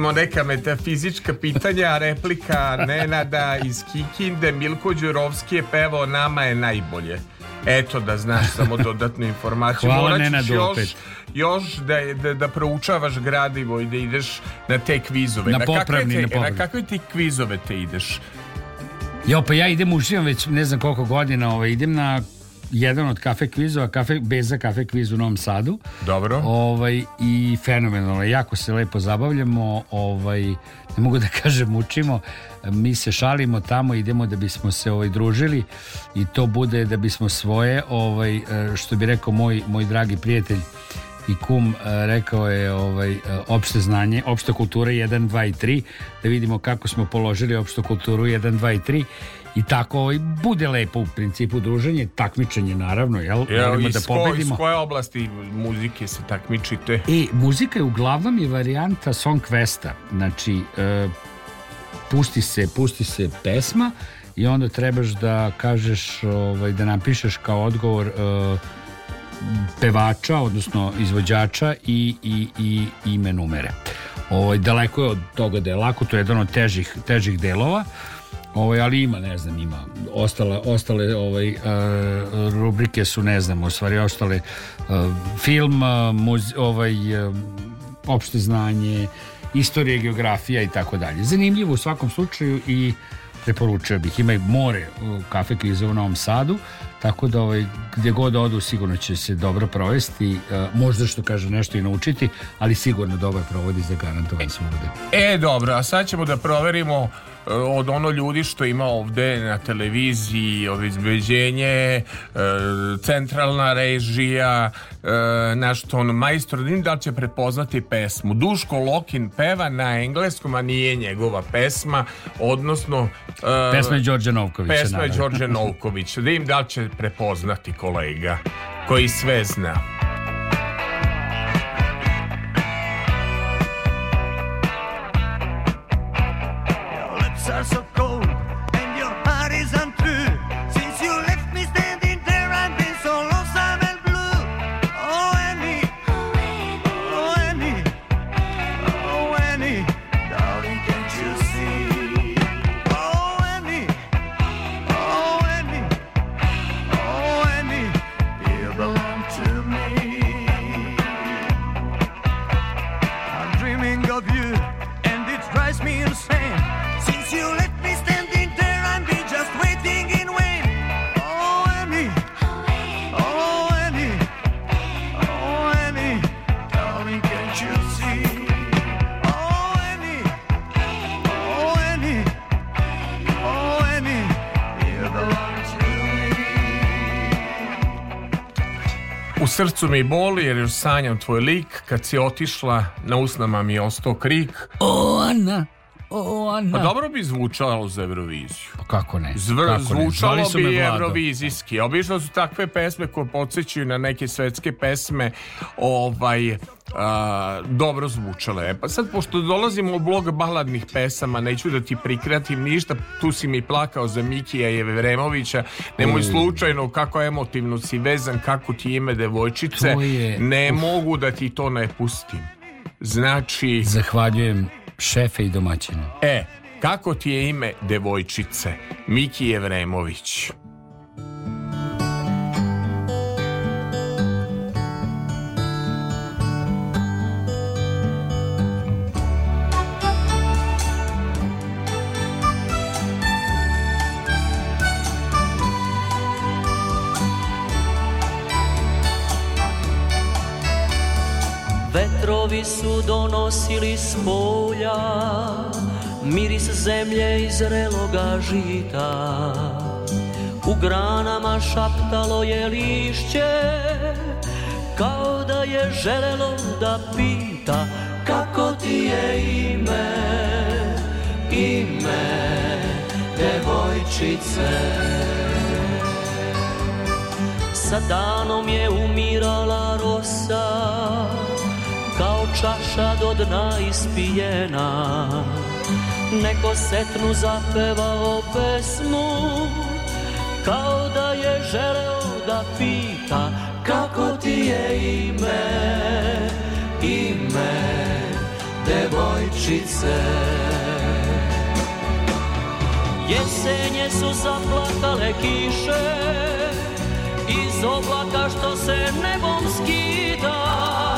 Speaker 4: ćemo neka metafizička pitanja, replika Nenada iz Kikinde, Milko Đurovski je pevao Nama je najbolje. Eto da znaš samo dodatnu informaciju.
Speaker 5: Hvala Nenadu još, opet.
Speaker 4: Još da, da, da, proučavaš gradivo i da ideš na te kvizove.
Speaker 5: Na, na popravni, te, na, na
Speaker 4: kakve ti kvizove te ideš?
Speaker 5: Jo, pa ja idem u uživam već ne znam koliko godina, ovaj, idem na jedan od kafe kvizova, kafe, beza kafe kviz u Novom Sadu.
Speaker 4: Dobro.
Speaker 5: Ovaj, I fenomenalno, jako se lepo zabavljamo, ovaj, ne mogu da kažem učimo, mi se šalimo tamo, idemo da bismo se ovaj, družili i to bude da bismo svoje, ovaj, e, što bi rekao moj, moj dragi prijatelj, i kum e, rekao je ovaj, e, opšte znanje, opšta kultura 1, 2 i 3, da vidimo kako smo položili opštu kulturu 1, 2 i 3 I tako ovaj, bude lepo u principu druženje, takmičenje naravno, jel? jel iz da
Speaker 4: pobedimo.
Speaker 5: Iz
Speaker 4: koje oblasti muzike se takmičite?
Speaker 5: E, muzika
Speaker 4: je
Speaker 5: uglavnom je varijanta song questa. Znači, e, pusti se, pusti se pesma i onda trebaš da kažeš, ovaj, da napišeš kao odgovor e, pevača, odnosno izvođača i, i, i ime numere. Ovaj, daleko je od toga da je lako, to je jedan od težih, težih delova. Ovaj, ali ima, ne znam, ima. Ostala, ostale ovaj, uh, rubrike su, ne znam, u stvari ostale uh, film, uh, muze, ovaj, opšte znanje, istorija, geografija i tako dalje. Zanimljivo u svakom slučaju i preporučio bih. Ima i more kafe krize u Novom Sadu, tako da ovaj, gde god odu sigurno će se dobro provesti, možda što kaže nešto i naučiti, ali sigurno dobro provodi za garantovan svude.
Speaker 4: E, dobro, a sad ćemo da proverimo od ono ljudi što ima ovde na televiziji obezbeđenje e, centralna režija e, naš ton majstor dim da li će prepoznati pesmu Duško Lokin peva na engleskom a nije njegova pesma odnosno
Speaker 5: e,
Speaker 4: pesma je
Speaker 5: Đorđe
Speaker 4: Novkovića pesma je Đorđe Novković da im da li će prepoznati kolega koji sve zna srcu mi boli jer još sanjam tvoj lik Kad si otišla na usnama mi je ostao krik
Speaker 5: O Ana ona.
Speaker 4: Pa dobro bi zvučalo za Euroviziju. Pa
Speaker 5: kako ne? Zvr, kako
Speaker 4: zvučalo
Speaker 5: ne?
Speaker 4: bi eurovizijski. Obično su takve pesme koje podsjećaju na neke svetske pesme ovaj, a, dobro zvučale. E, pa sad, pošto dolazimo u blog baladnih pesama, neću da ti prikratim ništa, tu si mi plakao za Mikija Jevremovića, nemoj mm. slučajno kako emotivno si vezan, kako ti ime devojčice, je... ne Uf. mogu da ti to ne pustim. Znači...
Speaker 5: Zahvaljujem šefe i domaćine.
Speaker 4: E, kako ti je ime devojčice? Miki Jevremović.
Speaker 10: Vetrovi su donosili s polja Miris zemlje i zreloga žita U granama šaptalo je lišće Kao da je želelo da pita Kako ti je ime, ime devojčice Sa danom je umirala rosa čaša do dna ispijena Neko setnu zapevao pesmu Kao da je želeo da pita Kako ti je ime, ime devojčice Jesenje su zaplakale kiše Iz oblaka što se nebom skida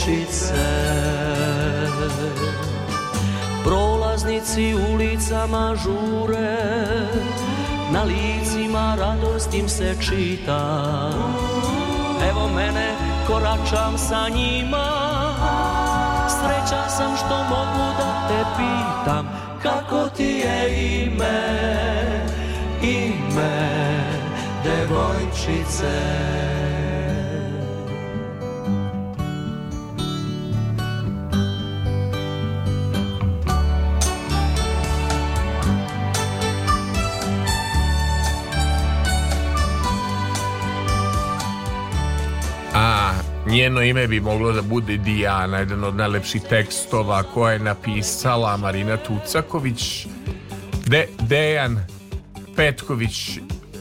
Speaker 10: kućice Prolaznici ulicama žure Na licima radost im se čita Evo mene, koračam sa njima Srećan sam što mogu da te pitam Kako ti je ime, ime devojčice
Speaker 4: Njeno ime bi moglo da bude Dijana, jedan od najlepših tekstova koje je napisala Marina Tucaković. De, Dejan Petković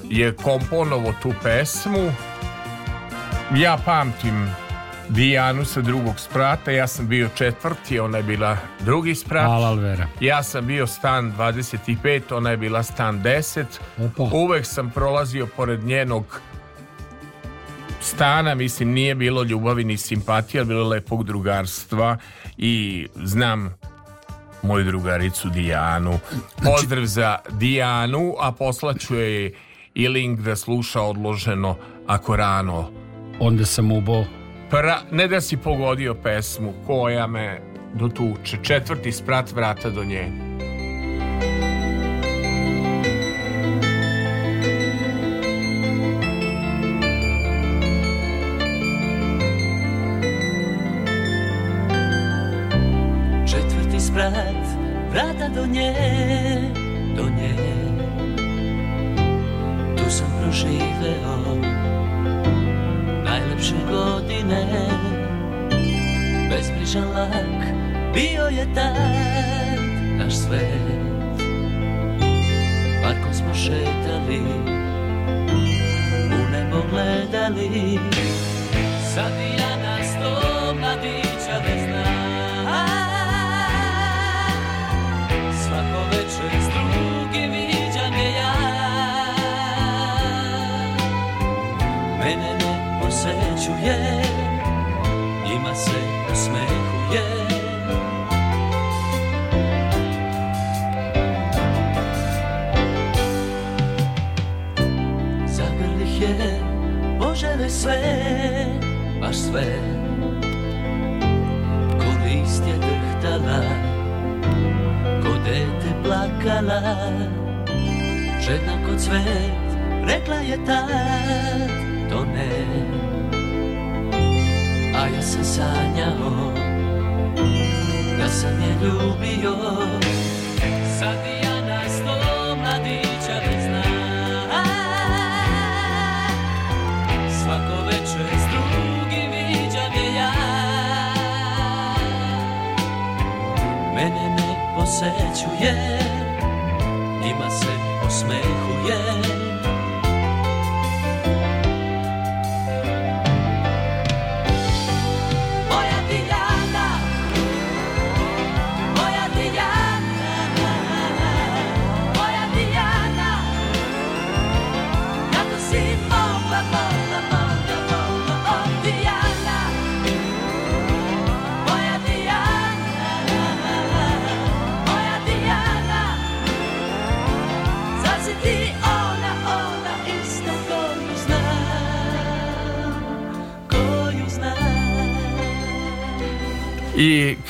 Speaker 4: je komponovo tu pesmu. Ja pamtim Dijanu sa drugog sprata, ja sam bio četvrti, ona je bila drugi sprat.
Speaker 5: Hvala,
Speaker 4: ja sam bio stan 25, ona je bila stan 10. Opa. Uvek sam prolazio pored njenog stana, mislim, nije bilo ljubavi ni simpatije, bilo lepog drugarstva i znam moju drugaricu Dijanu. Znači- Pozdrav za Dijanu, a poslaću je i link da sluša odloženo ako rano.
Speaker 5: Onda sam ubo.
Speaker 4: Pra, ne da si pogodio pesmu koja me dotuče. Četvrti sprat vrata do nje.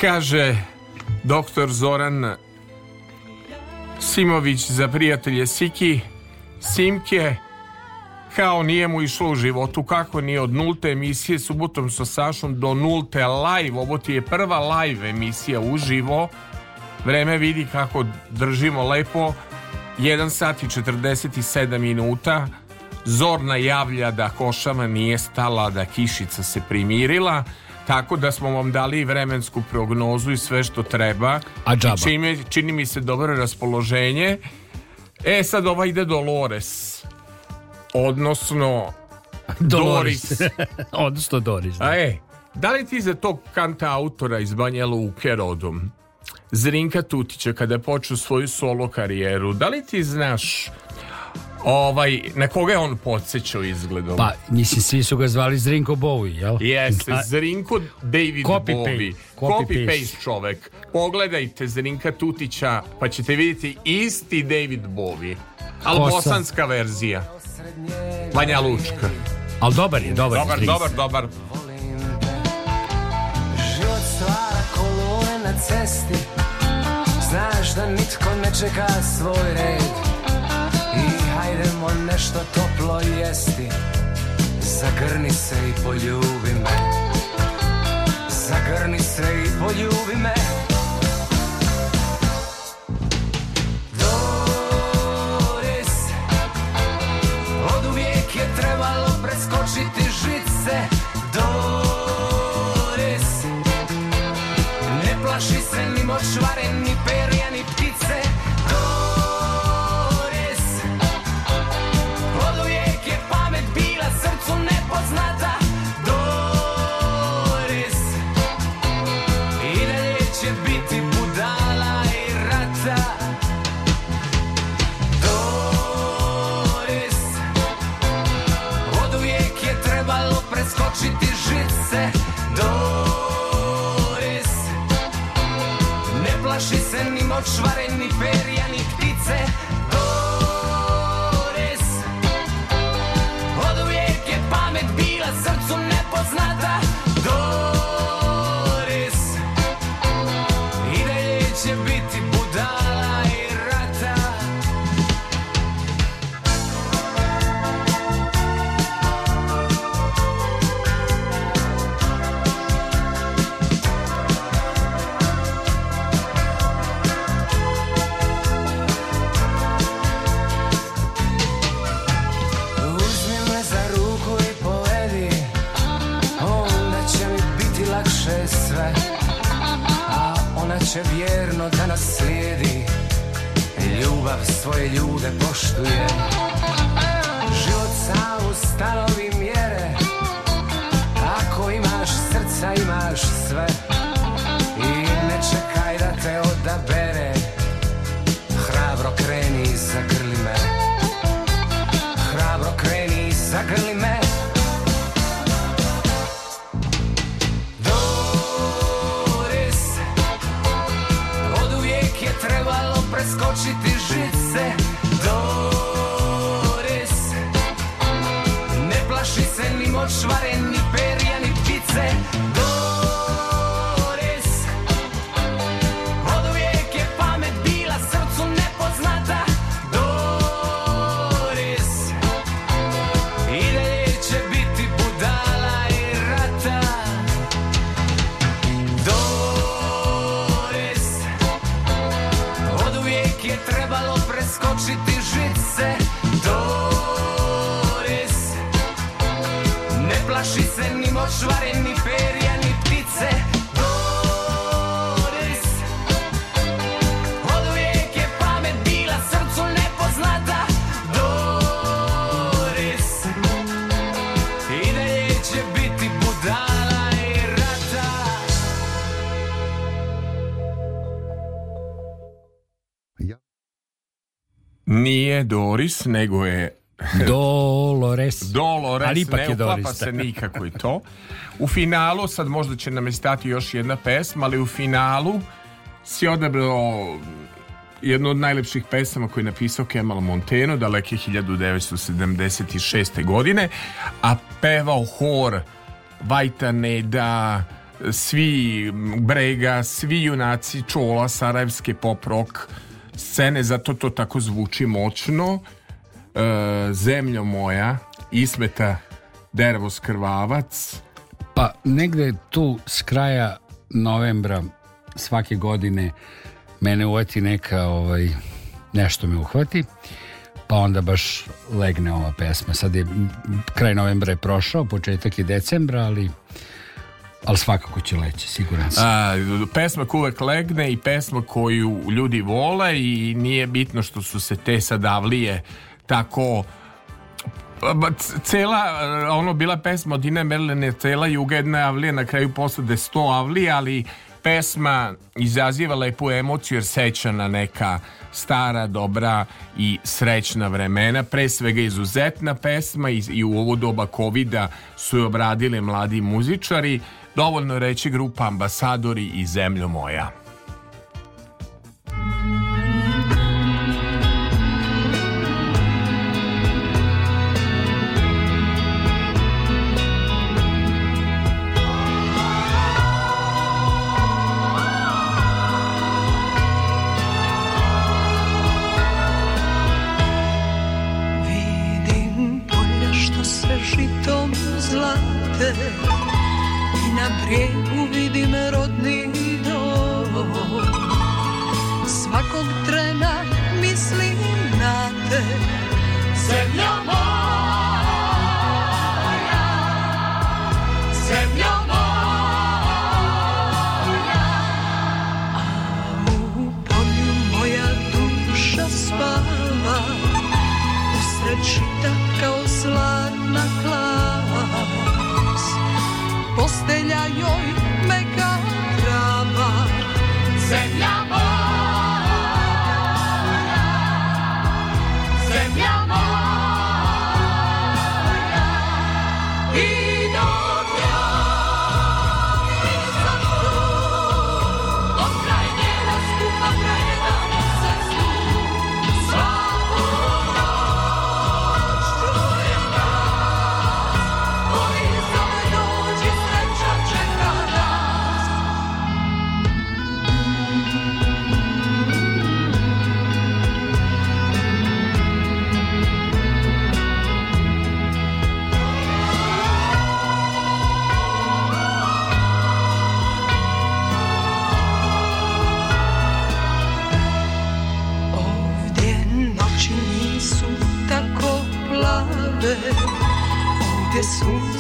Speaker 4: Kaže doktor Zoran Simović za prijatelje Siki, Simke, kao nije mu išlo u životu, kako ni od nulte emisije subotom sa Sašom do nulte live, ovo ti je prva live emisija uživo, vreme vidi kako držimo lepo, 1 sat i 47 minuta, Zorna javlja da košama nije stala, da kišica se primirila, Tako da smo vam dali vremensku prognozu i sve što treba. A džaba. Čini, čini mi se dobro raspoloženje. E, sad ova ide Dolores. Odnosno... Dolores.
Speaker 5: Odnosno Doris.
Speaker 4: Da. A e, da li ti za tog kanta autora iz Banja Luke rodom? Zrinka Tutića kada je počeo svoju solo karijeru, da li ti znaš Ovaj, na koga je on podsjećao izgledom?
Speaker 5: Pa, mislim, svi su ga zvali Zrinko Bowie, jel?
Speaker 4: Jeste, Zrinko David copy Bowie. Pay. Copy, copy paste. paste čovek. Pogledajte Zrinka Tutića, pa ćete vidjeti isti David Bowie. Ali Kosa. bosanska verzija. Vanja Lučka.
Speaker 5: Ali dobar je, dobar,
Speaker 4: dobar je. Dobar, dobar, Život stvara kolone na cesti Znaš da nitko ne čeka svoj red Ajdemo nešto toplo jesti Zagrni se i poljubi me Zagrni se i poljubi me Doris Od uvijek je trebalo preskočiti žice Doris Ne plaši se ni močvare ni pera
Speaker 11: suarenni per svoje ljude poštujem Život sam u stanovi mjere Ako imaš srca imaš sve
Speaker 4: ne Doris, nego je
Speaker 5: Dolores.
Speaker 4: Dolores, ali ipak ne je uklapa se nikako i to. U finalu, sad možda će nam stati još jedna pesma, ali u finalu si odabrao jednu od najlepših pesama koju je napisao Kemal Monteno, daleke 1976. godine, a pevao hor Vajta Neda, svi Brega, svi junaci Čola, Sarajevske pop rock scene, zato to tako zvuči moćno. E, zemljo moja, ismeta dervo skrvavac.
Speaker 5: Pa negde tu s kraja novembra svake godine mene uvati neka ovaj, nešto me uhvati pa onda baš legne ova pesma sad je kraj novembra je prošao početak je decembra ali ali svakako će leći, siguran
Speaker 4: sam. A, pesma kuvek legne i pesma koju ljudi vole i nije bitno što su se te sadavlije tako pa, cela, ono bila pesma od Ine Merlene, cela juga jedna avlija, na kraju posude 100 avlija, ali pesma izaziva lepu emociju jer seća na neka stara, dobra i srećna vremena. Pre svega izuzetna pesma i, i u ovo doba covid su je obradili mladi muzičari. Dovoljno je reći grupa ambasadori i zemljo moja.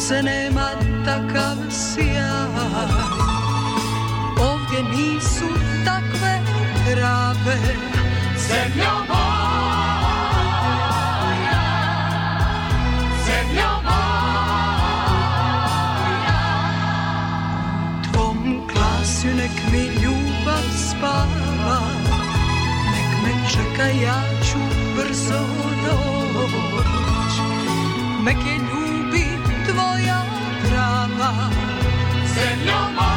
Speaker 12: sunce nema takav sjaj Ovdje nisu takve krave Zemlja moja Zemlja moja U tvom klasju nek mi ljubav spava Nek me čeka ja ću brzo doć Nek je ljubav se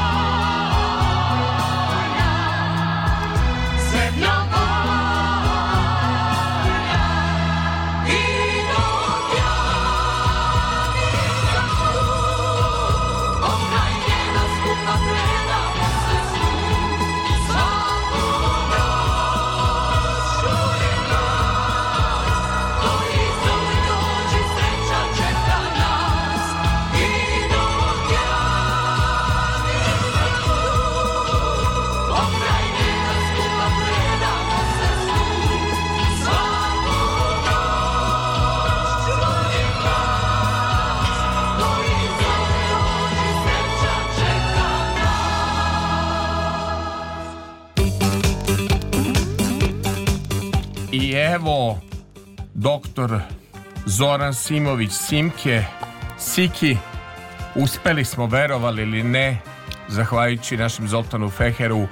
Speaker 4: evo doktor Zoran Simović Simke Siki uspeli smo verovali ili ne zahvaljujući našem Zoltanu Feheru uh,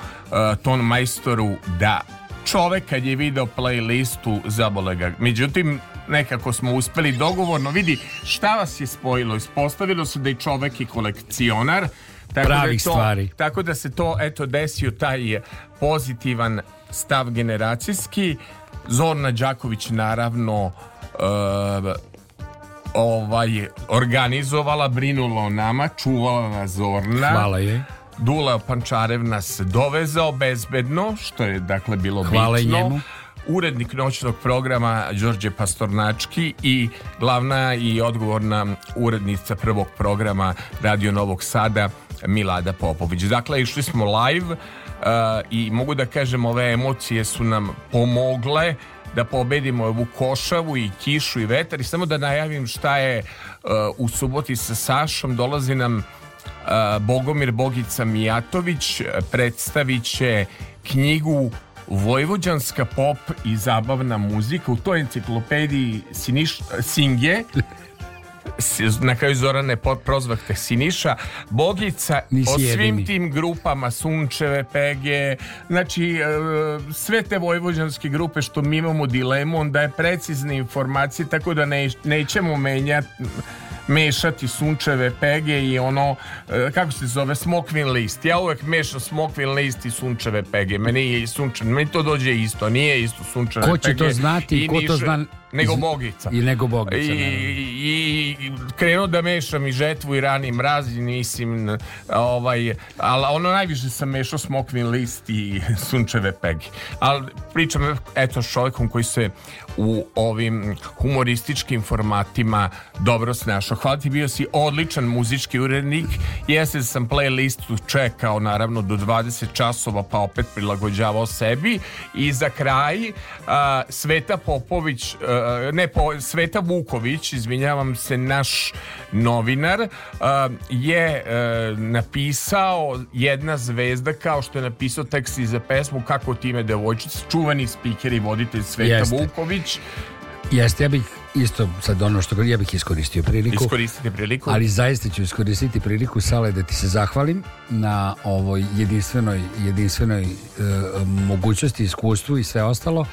Speaker 4: ton majstoru da čovek kad je video playlistu zabole ga međutim nekako smo uspeli dogovorno vidi šta vas je spojilo ispostavilo se da je čovek i kolekcionar
Speaker 5: tako da pravih da to, stvari.
Speaker 4: Tako da se to eto desio taj pozitivan stav generacijski Zorna Đaković naravno uh, ovaj organizovala, brinula o nama, čuvala na Zorna.
Speaker 5: Hvala je.
Speaker 4: Dula Pančarev nas dovezao bezbedno, što je dakle bilo Hvala bitno. Njemu. Urednik noćnog programa Đorđe Pastornački i glavna i odgovorna urednica prvog programa Radio Novog Sada Milada Popović. Dakle, išli smo live i mogu da kažem ove emocije su nam pomogle da pobedimo ovu košavu i kišu i vetar i samo da najavim šta je uh, u suboti sa Sašom dolazi nam uh, Bogomir Bogica Mijatović predstavit će knjigu Vojvođanska pop i zabavna muzika u toj enciklopediji Siniš, Singe na kraju Zorane prozvahte Siniša, Bogica Nisi po svim jedini. tim grupama Sunčeve, PG znači e, sve te vojvođanske grupe što mi imamo dilemu onda je precizne informacije tako da ne, nećemo menjati mešati sunčeve pege i ono, e, kako se zove, smokvin list. Ja uvek mešam smokvin list i sunčeve pege. Meni je sunčan, meni to dođe isto, nije isto sunčeve pege.
Speaker 5: Ko će pege to znati ko niš, to zna...
Speaker 4: Nego bogica. I nego
Speaker 5: bogica. I,
Speaker 4: i, i krenuo da mešam i žetvu i rani mraz i nisim ovaj, ali ono najviše sam mešao smokvin list i sunčeve pege. Ali pričam eto s čovjekom koji se u ovim humorističkim formatima dobro snašao. Hvala ti, bio si odličan muzički urednik. Jeste sam playlistu čekao naravno do 20 časova pa opet prilagođavao sebi i za kraj a, Sveta Popović a, ne, po, Sveta Vuković izvinjavam se, naš novinar a, je e, napisao jedna zvezda kao što je napisao tekst i za pesmu Kako time devojčica, čuvani spiker i voditelj Sveta Jeste. Vuković
Speaker 5: Vučić. Jeste, ja bih isto sad ono što ja bih iskoristio priliku.
Speaker 4: Iskoristiti priliku.
Speaker 5: Ali zaista ću iskoristiti priliku Sale da ti se zahvalim na ovoj jedinstvenoj jedinstvenoj e, mogućnosti, iskustvu i sve ostalo.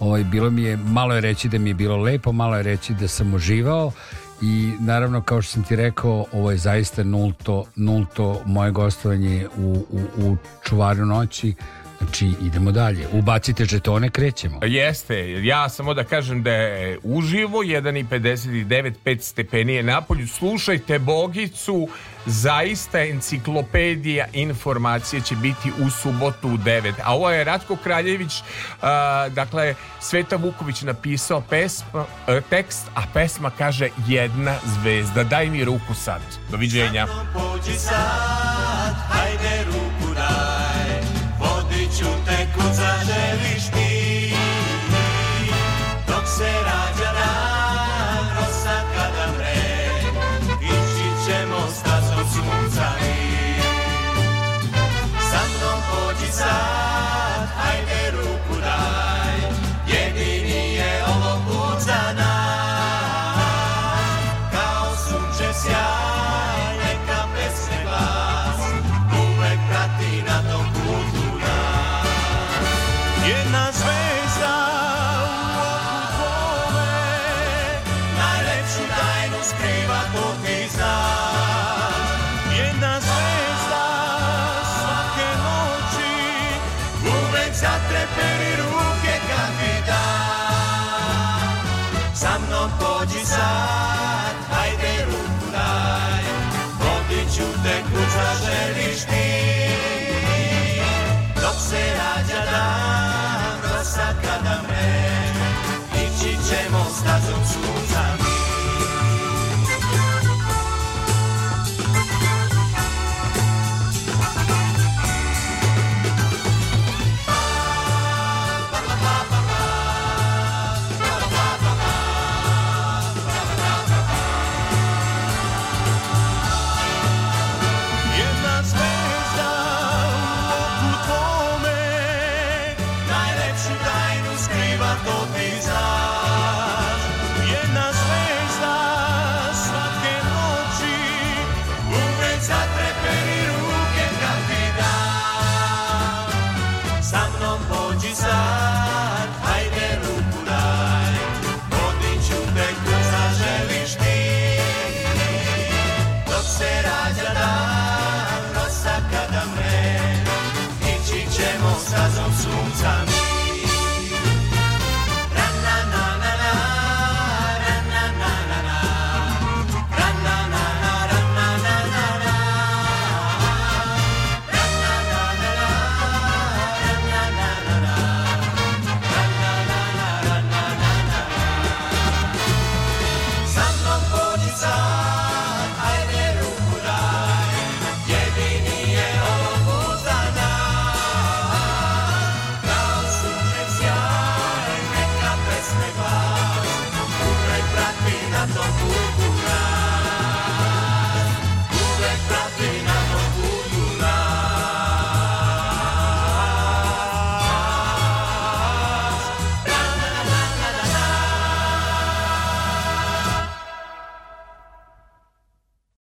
Speaker 5: Ovaj bilo mi je malo je reći da mi je bilo lepo, malo je reći da sam uživao i naravno kao što sam ti rekao, ovo je zaista nulto nulto moje gostovanje u u, u čuvaru noći Znači, idemo dalje. Ubacite žetone, krećemo.
Speaker 4: Jeste, ja samo da kažem da je uživo 1,59, 5 stepenije napolju. Slušajte Bogicu, zaista enciklopedija informacije će biti u subotu u 9. A ovo je Ratko Kraljević, a, dakle, Sveta Vuković napisao pesma, a, e, tekst, a pesma kaže jedna zvezda. Daj mi ruku sad. Doviđenja. sad, hajde ruku.